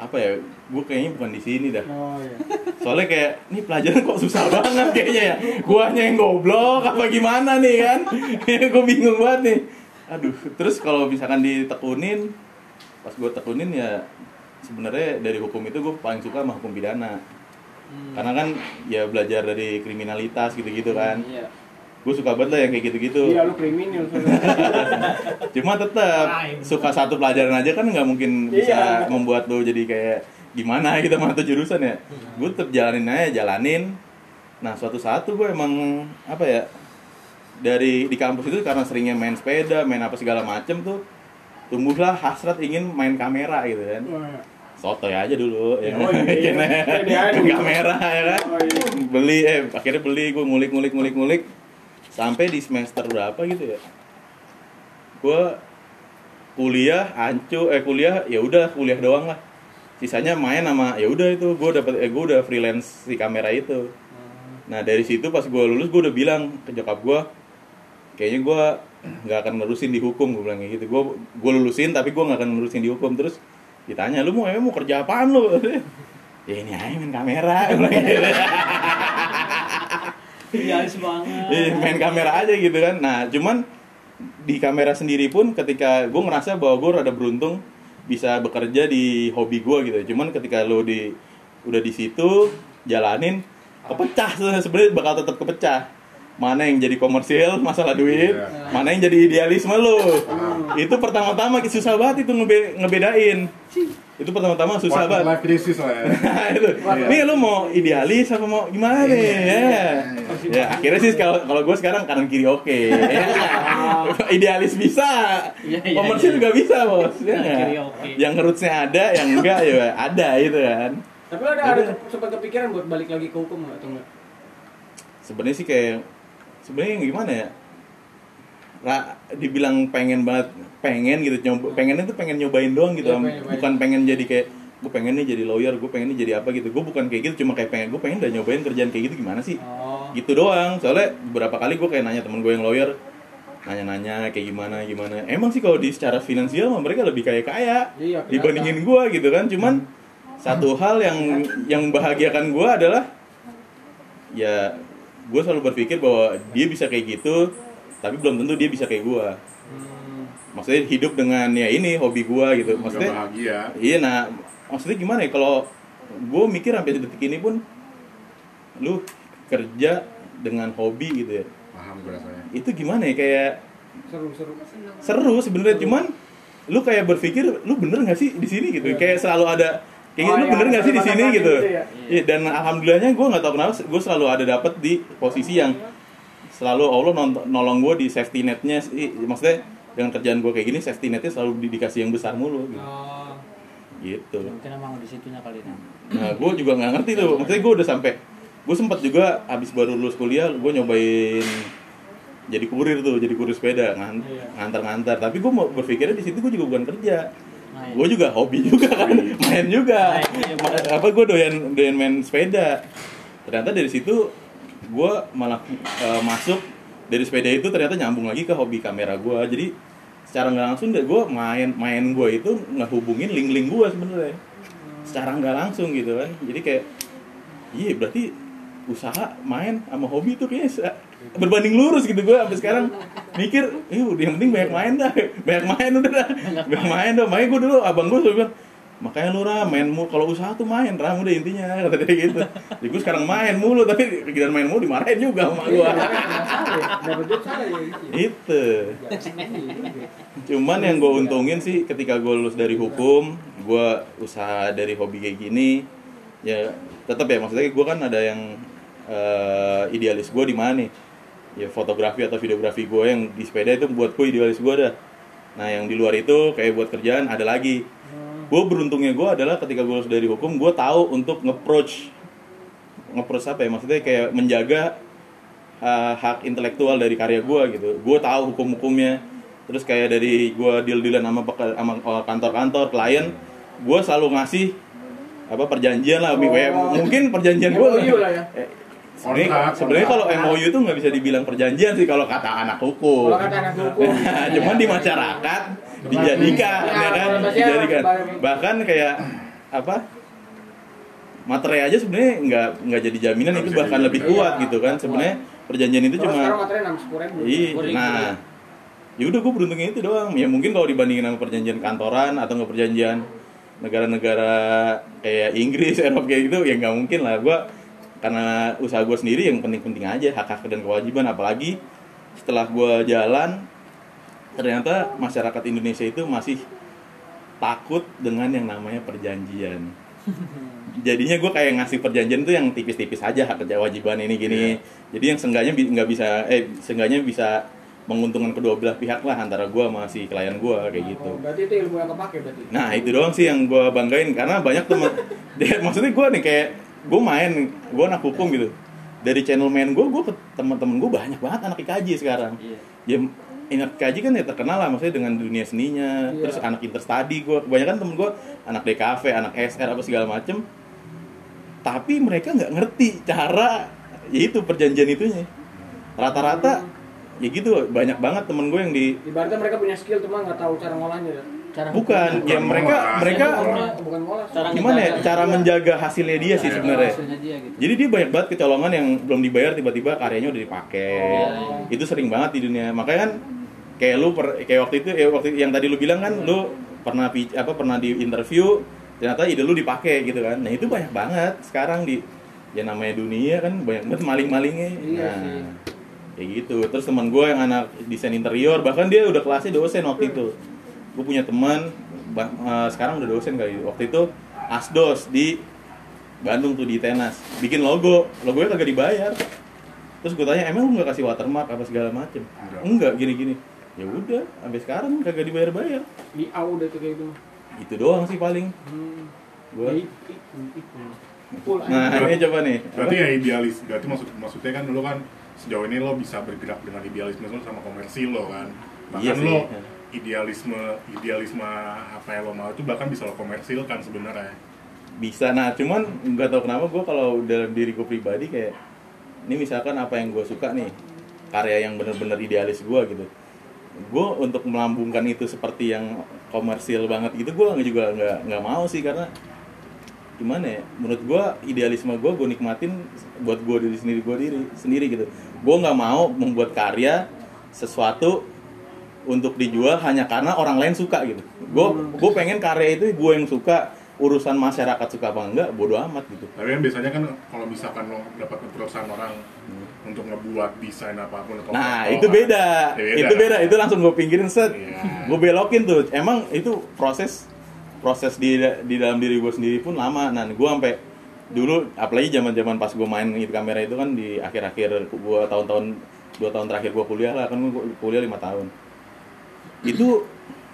Speaker 5: apa ya, gue kayaknya bukan di sini dah.
Speaker 7: Oh iya.
Speaker 5: Soalnya kayak, nih pelajaran kok susah banget kayaknya ya. Guanya yang goblok apa gimana nih kan? gue bingung banget nih. Aduh, terus kalau misalkan ditekunin, pas gue tekunin ya sebenarnya dari hukum itu gue paling suka sama hukum pidana. Karena kan ya belajar dari kriminalitas gitu-gitu kan.
Speaker 7: Iya.
Speaker 5: Gue suka banget lah yang kayak gitu-gitu.
Speaker 7: Iya, lu kriminal.
Speaker 5: Cuma tetap suka satu pelajaran aja kan nggak mungkin bisa
Speaker 7: Iya.
Speaker 5: membuat lo jadi kayak gimana gitu sama tuh jurusan ya. Gue tetap jalanin aja, jalanin. Nah suatu saat tuh gue emang apa ya dari di kampus itu karena seringnya main sepeda, main apa segala macem tuh tumbuhlah hasrat ingin main kamera gitu kan. Sotoy aja dulu ya
Speaker 7: Oh, iya.
Speaker 5: kan?
Speaker 7: Pede aja dulu.
Speaker 5: kamera ya kan
Speaker 7: Oh, iya.
Speaker 5: beli eh akhirnya beli gue ngulik ngulik ngulik ngulik sampai di semester berapa gitu ya gue kuliah ancu eh kuliah ya udah kuliah doang lah sisanya main sama ya udah itu gue dapet eh gue udah freelance di kamera itu nah dari situ pas gue lulus gue udah bilang ke nyokap gue kayaknya gue nggak akan nerusin di hukum gue bilang kayak gitu gue gue lulusin tapi gue nggak akan nerusin di hukum terus ditanya lu mau emang mau kerja apaan lu ya ini aja main kamera gitu.
Speaker 10: Idealis banget.
Speaker 5: Iya, main kamera aja gitu kan. Nah, cuman di kamera sendiri pun ketika gue ngerasa bahwa gue rada beruntung bisa bekerja di hobi gue gitu. Cuman ketika lo di udah di situ jalanin kepecah sebenarnya bakal tetap kepecah. Mana yang jadi komersil masalah duit,
Speaker 3: Iya.
Speaker 5: mana yang jadi idealisme lo. Itu pertama-tama susah banget itu ngebe- ngebedain. Itu pertama-tama susah banget.
Speaker 3: life crisis lah ya.
Speaker 5: Nah, itu. Nih lu mau idealis apa mau gimana nih? Ya. Ya, akhirnya sih kalau kalau gue sekarang kanan kiri oke. Ya. idealis bisa
Speaker 6: Iya, iya,
Speaker 5: komersil
Speaker 6: iya.
Speaker 5: juga bisa bos ya
Speaker 6: oke.
Speaker 5: yang rootsnya ada yang enggak ya ada itu kan
Speaker 7: Tapi lo ada, ada sempat kepikiran buat balik lagi ke hukum atau enggak?
Speaker 5: sebenarnya sih kayak sebenarnya gimana ya? Ra, dibilang pengen banget pengen gitu nyoba pengennya tuh pengen nyobain doang gitu
Speaker 7: Iya, pengen
Speaker 5: bukan pengen jadi kayak gue pengen nih jadi lawyer gue pengen nih jadi apa gitu. Gue bukan kayak gitu cuma kayak pengen gue pengen udah nyobain kerjaan kayak gitu gimana sih?
Speaker 7: Oh.
Speaker 5: gitu doang. Soalnya beberapa kali gue kayak nanya temen gue yang lawyer nanya-nanya kayak gimana gimana. Emang sih kalau di secara finansial mah mereka lebih kaya kaya
Speaker 7: Iya,
Speaker 5: dibandingin gue gitu kan. Cuman satu hal yang yang membahagiakan gue adalah ya gue selalu berpikir bahwa dia bisa kayak gitu tapi belum tentu dia bisa kayak gue
Speaker 7: Hmm.
Speaker 5: maksudnya hidup dengan ya ini hobi gue gitu. Maksudnya
Speaker 3: bahagia.
Speaker 5: iya nah maksudnya gimana ya? Kalau gue mikir sampai detik ini pun lu kerja dengan hobi gitu ya.
Speaker 3: Paham gue rasanya.
Speaker 5: Itu gimana ya? Kayak
Speaker 7: Seru-seru.
Speaker 5: seru. sebenarnya. Cuman lu kayak berpikir lu bener gak sih di sini? gitu. Kayak selalu ada kayak gitu,
Speaker 7: Oh,
Speaker 5: lu
Speaker 7: iya,
Speaker 5: bener gak sih di sini gitu
Speaker 7: gitu ya.
Speaker 5: Iya, dan alhamdulillahnya gue nggak tahu kenapa gue selalu ada dapet di posisi yang selalu Allah nolong gue di safety netnya sih maksudnya dengan kerjaan gue kayak gini safety netnya selalu di- dikasih yang besar mulu gitu,
Speaker 7: Oh.
Speaker 5: gitu.
Speaker 6: mungkin emang di situnya kali nah
Speaker 5: Nah, gue juga nggak ngerti tuh. Maksudnya gue udah sampai, gue sempat juga abis baru lulus kuliah, gue nyobain jadi kurir tuh, jadi kurir sepeda, ngan-
Speaker 7: Iya.
Speaker 5: ngantar-ngantar. Tapi gue mau berpikirnya di situ gue juga bukan kerja,
Speaker 6: Main.
Speaker 5: gue juga hobi juga kan, main juga.
Speaker 6: Main, iya,
Speaker 5: apa gue doyan doyan main sepeda. Ternyata dari situ gue malah eh, masuk dari sepeda itu ternyata nyambung lagi ke hobi kamera gue. Jadi secara nggak langsung deh gue main main gue itu ngehubungin link-link gue sebenarnya secara nggak langsung gitu kan jadi kayak iya berarti usaha main sama hobi tuh kayak berbanding lurus gitu gue sampai sekarang mikir eh udah yang penting banyak main dah banyak main udah dah banyak main dah. Makanya gue dulu abang gue selalu bilang makanya lu ram main mulu kalau usaha tuh main ram udah intinya kata dia gitu. Jadi gue sekarang main mulu tapi kegiatan main mulu dimarahin juga sama gue
Speaker 7: Dapat duit salah ya
Speaker 5: itu cuman yang gue untungin sih ketika gue lulus dari hukum gue usaha dari hobi kayak gini ya tetap ya maksudnya gue kan ada yang eh, idealis gue di mana nih ya fotografi atau videografi gue yang di sepeda itu buat gue idealis gue dah. Nah yang di luar itu kayak buat kerjaan ada lagi. Gue beruntungnya gue adalah ketika gue lulus dari hukum gue tahu untuk nge-approach. Nge-approach apa ya? Maksudnya kayak menjaga uh, hak intelektual dari karya gue gitu. Gue tahu hukum-hukumnya. Terus kayak dari gue deal-dealan sama sama uh, kantor-kantor klien gue selalu ngasih apa perjanjian lah kayak mungkin perjanjian gue
Speaker 7: lah ya.
Speaker 5: Sebenarnya sebenarnya kalau MOU itu nggak bisa dibilang perjanjian sih kalau kata anak hukum
Speaker 7: Kalau kata anak hukum.
Speaker 5: cuman di masyarakat dijadikan
Speaker 7: Ya,
Speaker 5: ya kan dijadikan bahkan kayak apa materai aja sebenarnya nggak nggak jadi jaminan itu bahkan
Speaker 3: jadi
Speaker 5: lebih kuat
Speaker 7: Iya,
Speaker 5: gitu kan
Speaker 7: kuat.
Speaker 5: sebenarnya perjanjian itu cuma
Speaker 7: sekarang materinya enam sepuluh ribu.
Speaker 5: Iya, nah, ya udah gue beruntungnya itu doang. Ya mungkin kalau dibandingin sama perjanjian kantoran atau nggak perjanjian negara-negara kayak Inggris, Eropa kayak gitu, ya nggak mungkin lah. Gue karena usaha gue sendiri yang penting-penting aja hak hak dan kewajiban. Apalagi setelah gue jalan, ternyata masyarakat Indonesia itu masih takut dengan yang namanya perjanjian. Jadinya gue kayak ngasih perjanjian tuh yang tipis-tipis aja hak kewajiban ini gini. Jadi yang seenggaknya bi- nggak bisa eh seenggaknya bisa menguntungkan kedua belah pihak lah antara gue sama si klien gue kayak gitu.
Speaker 7: Oh, berarti itu ilmu yang kepake berarti.
Speaker 5: Nah itu doang sih yang gue banggain karena banyak temen dia, maksudnya gue nih kayak gue main gue anak hukum gitu dari channel main gue gue ke teman-teman gue banyak banget anak IKJ sekarang
Speaker 6: Iya.
Speaker 5: ya anak IKJ kan ya terkenal lah maksudnya dengan dunia seninya
Speaker 7: Iya.
Speaker 5: terus anak interstudy gue kebanyakan temen gue anak DKV anak SR apa segala macem tapi mereka nggak ngerti cara ya itu perjanjian itunya rata-rata ya gitu banyak banget temen gue yang di
Speaker 7: Ibaratnya mereka punya skill cuma nggak tahu cara ngolahnya.
Speaker 6: Cara
Speaker 5: bukan ya mereka mereka
Speaker 7: Bukan- bukan ngolah.
Speaker 6: Cara
Speaker 5: gimana ya? cara menjaga hasilnya dia sih sebenarnya.
Speaker 6: gitu.
Speaker 5: Jadi dia banyak banget kecolongan yang belum dibayar tiba-tiba karyanya udah dipakai.
Speaker 6: Iya.
Speaker 5: itu sering banget di dunia. Makanya kan kayak lu per- kayak waktu itu ya waktu yang tadi lu bilang kan lu pernah apa pernah di interview ternyata ide lu dipakai gitu kan. Nah itu banyak banget sekarang di ya namanya dunia kan banyak banget maling-malingnya.
Speaker 7: Iya
Speaker 5: nah
Speaker 7: sih.
Speaker 5: kayak gitu. Terus teman gue yang anak desain interior bahkan dia udah kelasnya dosen waktu itu gue punya teman eh, sekarang udah dosen kali. Waktu itu asdos di Bandung tuh di Tenas. Bikin logo. Logonya kagak dibayar. Terus gue tanya emang lu nggak kasih watermark apa segala macem? Enggak. Gini gini ya udah sampai sekarang kagak dibayar bayar
Speaker 7: di A udah tuh kayak gitu.
Speaker 5: Itu doang sih paling.
Speaker 7: Hmm. Full
Speaker 5: nah ini coba nih.
Speaker 3: berarti ya idealis berarti maksud maksudnya kan lo kan sejauh ini lo bisa bergerak dengan idealisme lo sama komersil lo kan. Bahkan
Speaker 5: Iya sih.
Speaker 3: lo idealisme idealisme apa yang lo mau itu bahkan bisa lo komersilkan sebenarnya.
Speaker 5: Bisa. Nah cuman nggak tahu kenapa gue kalau dalam diri gue pribadi kayak ini misalkan apa yang gue suka nih karya yang bener-bener idealis gue gitu. Gue untuk melambungkan itu seperti yang komersil banget gitu gue juga nggak nggak mau sih karena gimana ya menurut gue idealisme gue gue nikmatin buat gue diri sendiri gue diri sendiri gitu. Gue nggak mau membuat karya sesuatu untuk dijual hanya karena orang lain suka gitu. Gue gue pengen karya itu gue yang suka urusan masyarakat suka apa enggak bodo amat gitu.
Speaker 3: Tapi kan biasanya kan kalau misalkan lo dapat perusahaan orang untuk ngebuat desain apa pun atau
Speaker 5: Nah itu
Speaker 3: kan,
Speaker 5: beda,
Speaker 3: ya
Speaker 5: itu beda, itu langsung gue pinggirin set,
Speaker 3: Iya.
Speaker 5: gue belokin tuh. Emang itu proses proses di di dalam diri gue sendiri pun lama. Nah gue sampai dulu, apalagi zaman zaman pas gue main itu kamera itu kan di akhir-akhir gue tahun-tahun dua tahun terakhir gue kuliah lah. Kan gue kuliah lima tahun. Itu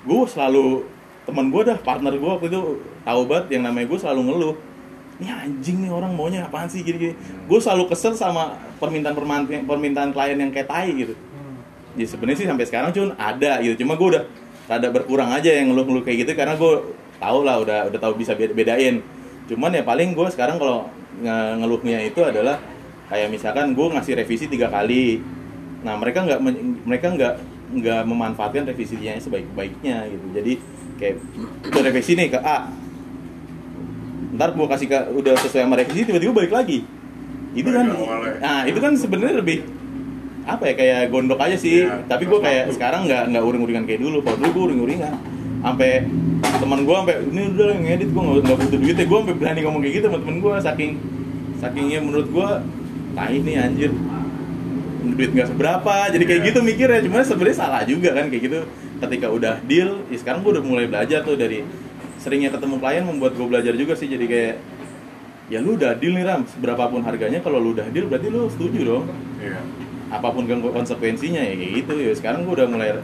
Speaker 5: gue selalu teman gue dah partner gue waktu itu tahu banget yang namanya gue selalu ngeluh. Ini anjing nih orang maunya apaan sih gini-gini gue selalu kesel sama permintaan permintaan permintaan klien yang kayak tai gitu. Ya sebenarnya sih sampai sekarang cun ada gitu. Cuma gue udah rada berkurang aja yang ngeluh-ngeluh kayak gitu karena gue tahu lah udah udah tahu bisa beda- bedain. Cuman ya paling gue sekarang kalau nge- ngeluhnya itu adalah kayak misalkan gue ngasih revisi tiga kali. Nah mereka nggak mereka nggak nggak memanfaatkan revisinya sebaik-baiknya gitu. Jadi kayak itu revisi nih ke A. Ntar gue kasih ke udah sesuai sama revisi tiba-tiba balik lagi. Itu kan nah itu kan sebenarnya lebih apa ya kayak gondok aja sih.
Speaker 3: Iya,
Speaker 5: tapi gue
Speaker 3: pas
Speaker 5: kayak sekarang nggak nggak uring-uringan kayak dulu. Kalau dulu gue uring-uringan sampai teman gue sampai ini udah yang ngedit gue nggak butuh duit ya gue sampai berani ngomong kayak gitu sama temen gue saking sakingnya menurut gue tai nih anjir duit nggak seberapa jadi kayak
Speaker 3: Iya.
Speaker 5: gitu mikirnya. Cuma sebenarnya salah juga kan kayak gitu. Ketika udah deal ya sekarang gue udah mulai belajar tuh dari seringnya ketemu klien membuat gue belajar juga sih. Jadi kayak ya lu udah deal nih ram. Seberapapun harganya kalau lu udah deal berarti lu setuju dong.
Speaker 3: Iya.
Speaker 5: apa pun kan konsekuensinya ya kayak gitu. Ya sekarang gue udah mulai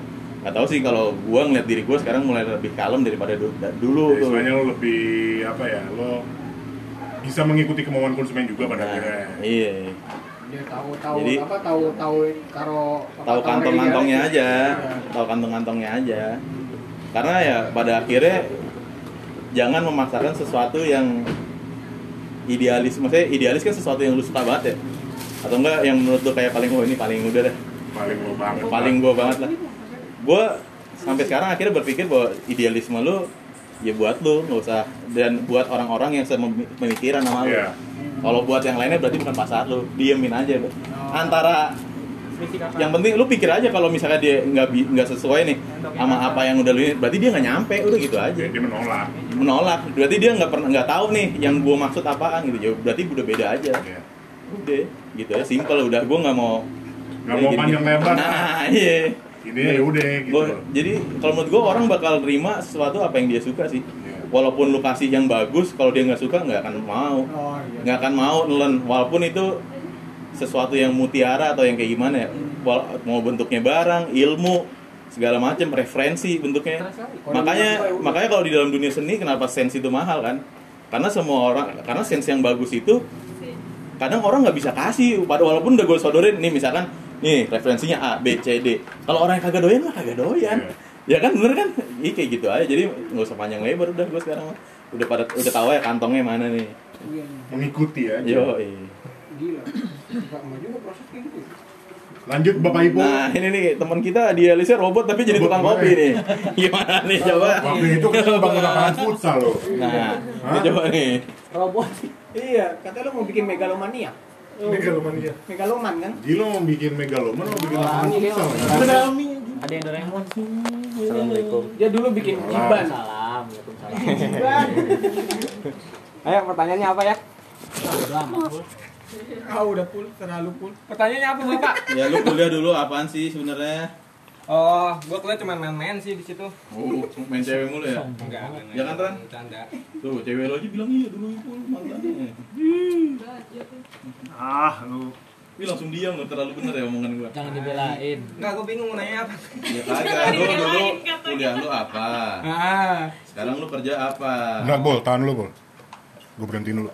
Speaker 5: nggak tahu sih kalau gue ngeliat diri gue sekarang mulai lebih kalem daripada du- da- dulu
Speaker 3: Jadi
Speaker 5: tuh.
Speaker 3: sebenarnya lo lebih apa ya lo bisa mengikuti kemauan konsumen juga pada
Speaker 5: Nah,
Speaker 3: akhirnya.
Speaker 5: iya
Speaker 7: tahu tahu
Speaker 5: Jadi-
Speaker 7: apa tahu tahu karo apa,
Speaker 5: tahu kantong-kantongnya
Speaker 7: ready
Speaker 5: aja
Speaker 7: Iya.
Speaker 5: tahu kantong-kantongnya aja. Karena ya pada akhirnya jangan memaksakan sesuatu yang idealis maksudnya idealis kan sesuatu yang lu suka banget ya? Atau enggak yang menurut lu kayak paling oh ini paling udah deh.
Speaker 3: Paling lo banget
Speaker 5: paling gua banget lah. Gua sampai sekarang akhirnya berpikir bahwa idealisme lu ya buat lu nggak usah. Dan buat orang-orang yang sepemikiran sama lu.
Speaker 3: Iya.
Speaker 5: Kalau buat yang lainnya berarti bukan pasar lu diemin aja lu. antara yang penting lu pikir aja kalau misalnya dia nggak nggak sesuai nih sama apa yang udah lu ini, berarti dia nggak nyampe udah gitu aja.
Speaker 3: Jadi dia menolak.
Speaker 5: Menolak berarti dia nggak pernah nggak tahu nih yang gua maksud apaan gitu ya berarti udah beda aja.
Speaker 3: Iya.
Speaker 5: udah gitu ya simple udah. Gua nggak mau
Speaker 3: Nggak mau
Speaker 5: Gini-
Speaker 3: panjang lebar.
Speaker 5: nah iya.
Speaker 3: Ini ya udah gitu
Speaker 5: Gua- jadi kalau menurut gue orang bakal terima sesuatu apa yang dia suka sih. Walaupun lu kasih yang bagus kalau dia nggak suka nggak akan mau.
Speaker 1: Oh iya.
Speaker 5: nggak akan mau nelen. Walaupun itu sesuatu yang mutiara atau yang kayak gimana ya. Wal- mau bentuknya barang ilmu segala macam referensi bentuknya. Makanya makanya kalau di dalam dunia seni kenapa sense itu mahal kan? Karena semua orang karena sense yang bagus itu kadang orang nggak bisa kasih. Pada walaupun udah gue sodorin nih misalkan nih referensinya A B C D. Kalau orang yang kagak doyan mah kagak doyan ya kan bener kan? Iya kayak gitu aja. Jadi nggak usah panjang lebar udah gue sekarang. Udah pada udah tahu ya kantongnya mana nih.
Speaker 7: Iya,
Speaker 3: mengikuti aja.
Speaker 5: Yo iya.
Speaker 7: gila. Nggak mau juga proses kayak gitu.
Speaker 3: Lanjut bapak ibu.
Speaker 5: Nah ini nih teman kita dialisnya robot tapi jadi
Speaker 3: Robot
Speaker 5: tukang kopi nih. Gimana nih coba?
Speaker 3: Waktu itu kan lo bangun lapangan futsal lo
Speaker 5: nah ini
Speaker 3: Hah?
Speaker 5: coba nih.
Speaker 7: Robot. Iya katanya lo mau bikin megalomania.
Speaker 9: Megalomania.
Speaker 7: megaloman kan?
Speaker 3: Gila mau bikin megaloman mau bikin lapangan
Speaker 7: Iya,
Speaker 3: futsal.
Speaker 6: Ada yang Doraemon.
Speaker 8: Assalamualaikum.
Speaker 7: dia dulu bikin jiban
Speaker 6: Salam. Waalaikumsalam.
Speaker 8: Ayo pertanyaannya apa ya?
Speaker 7: ah udah full terlalu full
Speaker 8: Pertanyaannya apa bapak?
Speaker 5: ya lu kuliah dulu apaan sih sebenarnya
Speaker 8: Oh, gua kuliah cuma main-main sih di situ.
Speaker 5: oh main cewek mulu ya
Speaker 8: Enggak.
Speaker 5: Ya kan, Tran? Tuh cewek lo aja bilang iya dulu itu mantannya
Speaker 9: Ah, lu
Speaker 5: Wih langsung diam lo, terlalu bener ya omongan gua
Speaker 6: Jangan dibelain.
Speaker 10: Enggak, gue bingung mau nanya apa.
Speaker 5: Ya kagak, lu dulu kuliah lu apa?
Speaker 1: Ah,
Speaker 5: Sekarang lu kerja apa?
Speaker 3: Enggak, Bol, tahan lu, Bol. Gue berhentiin dulu.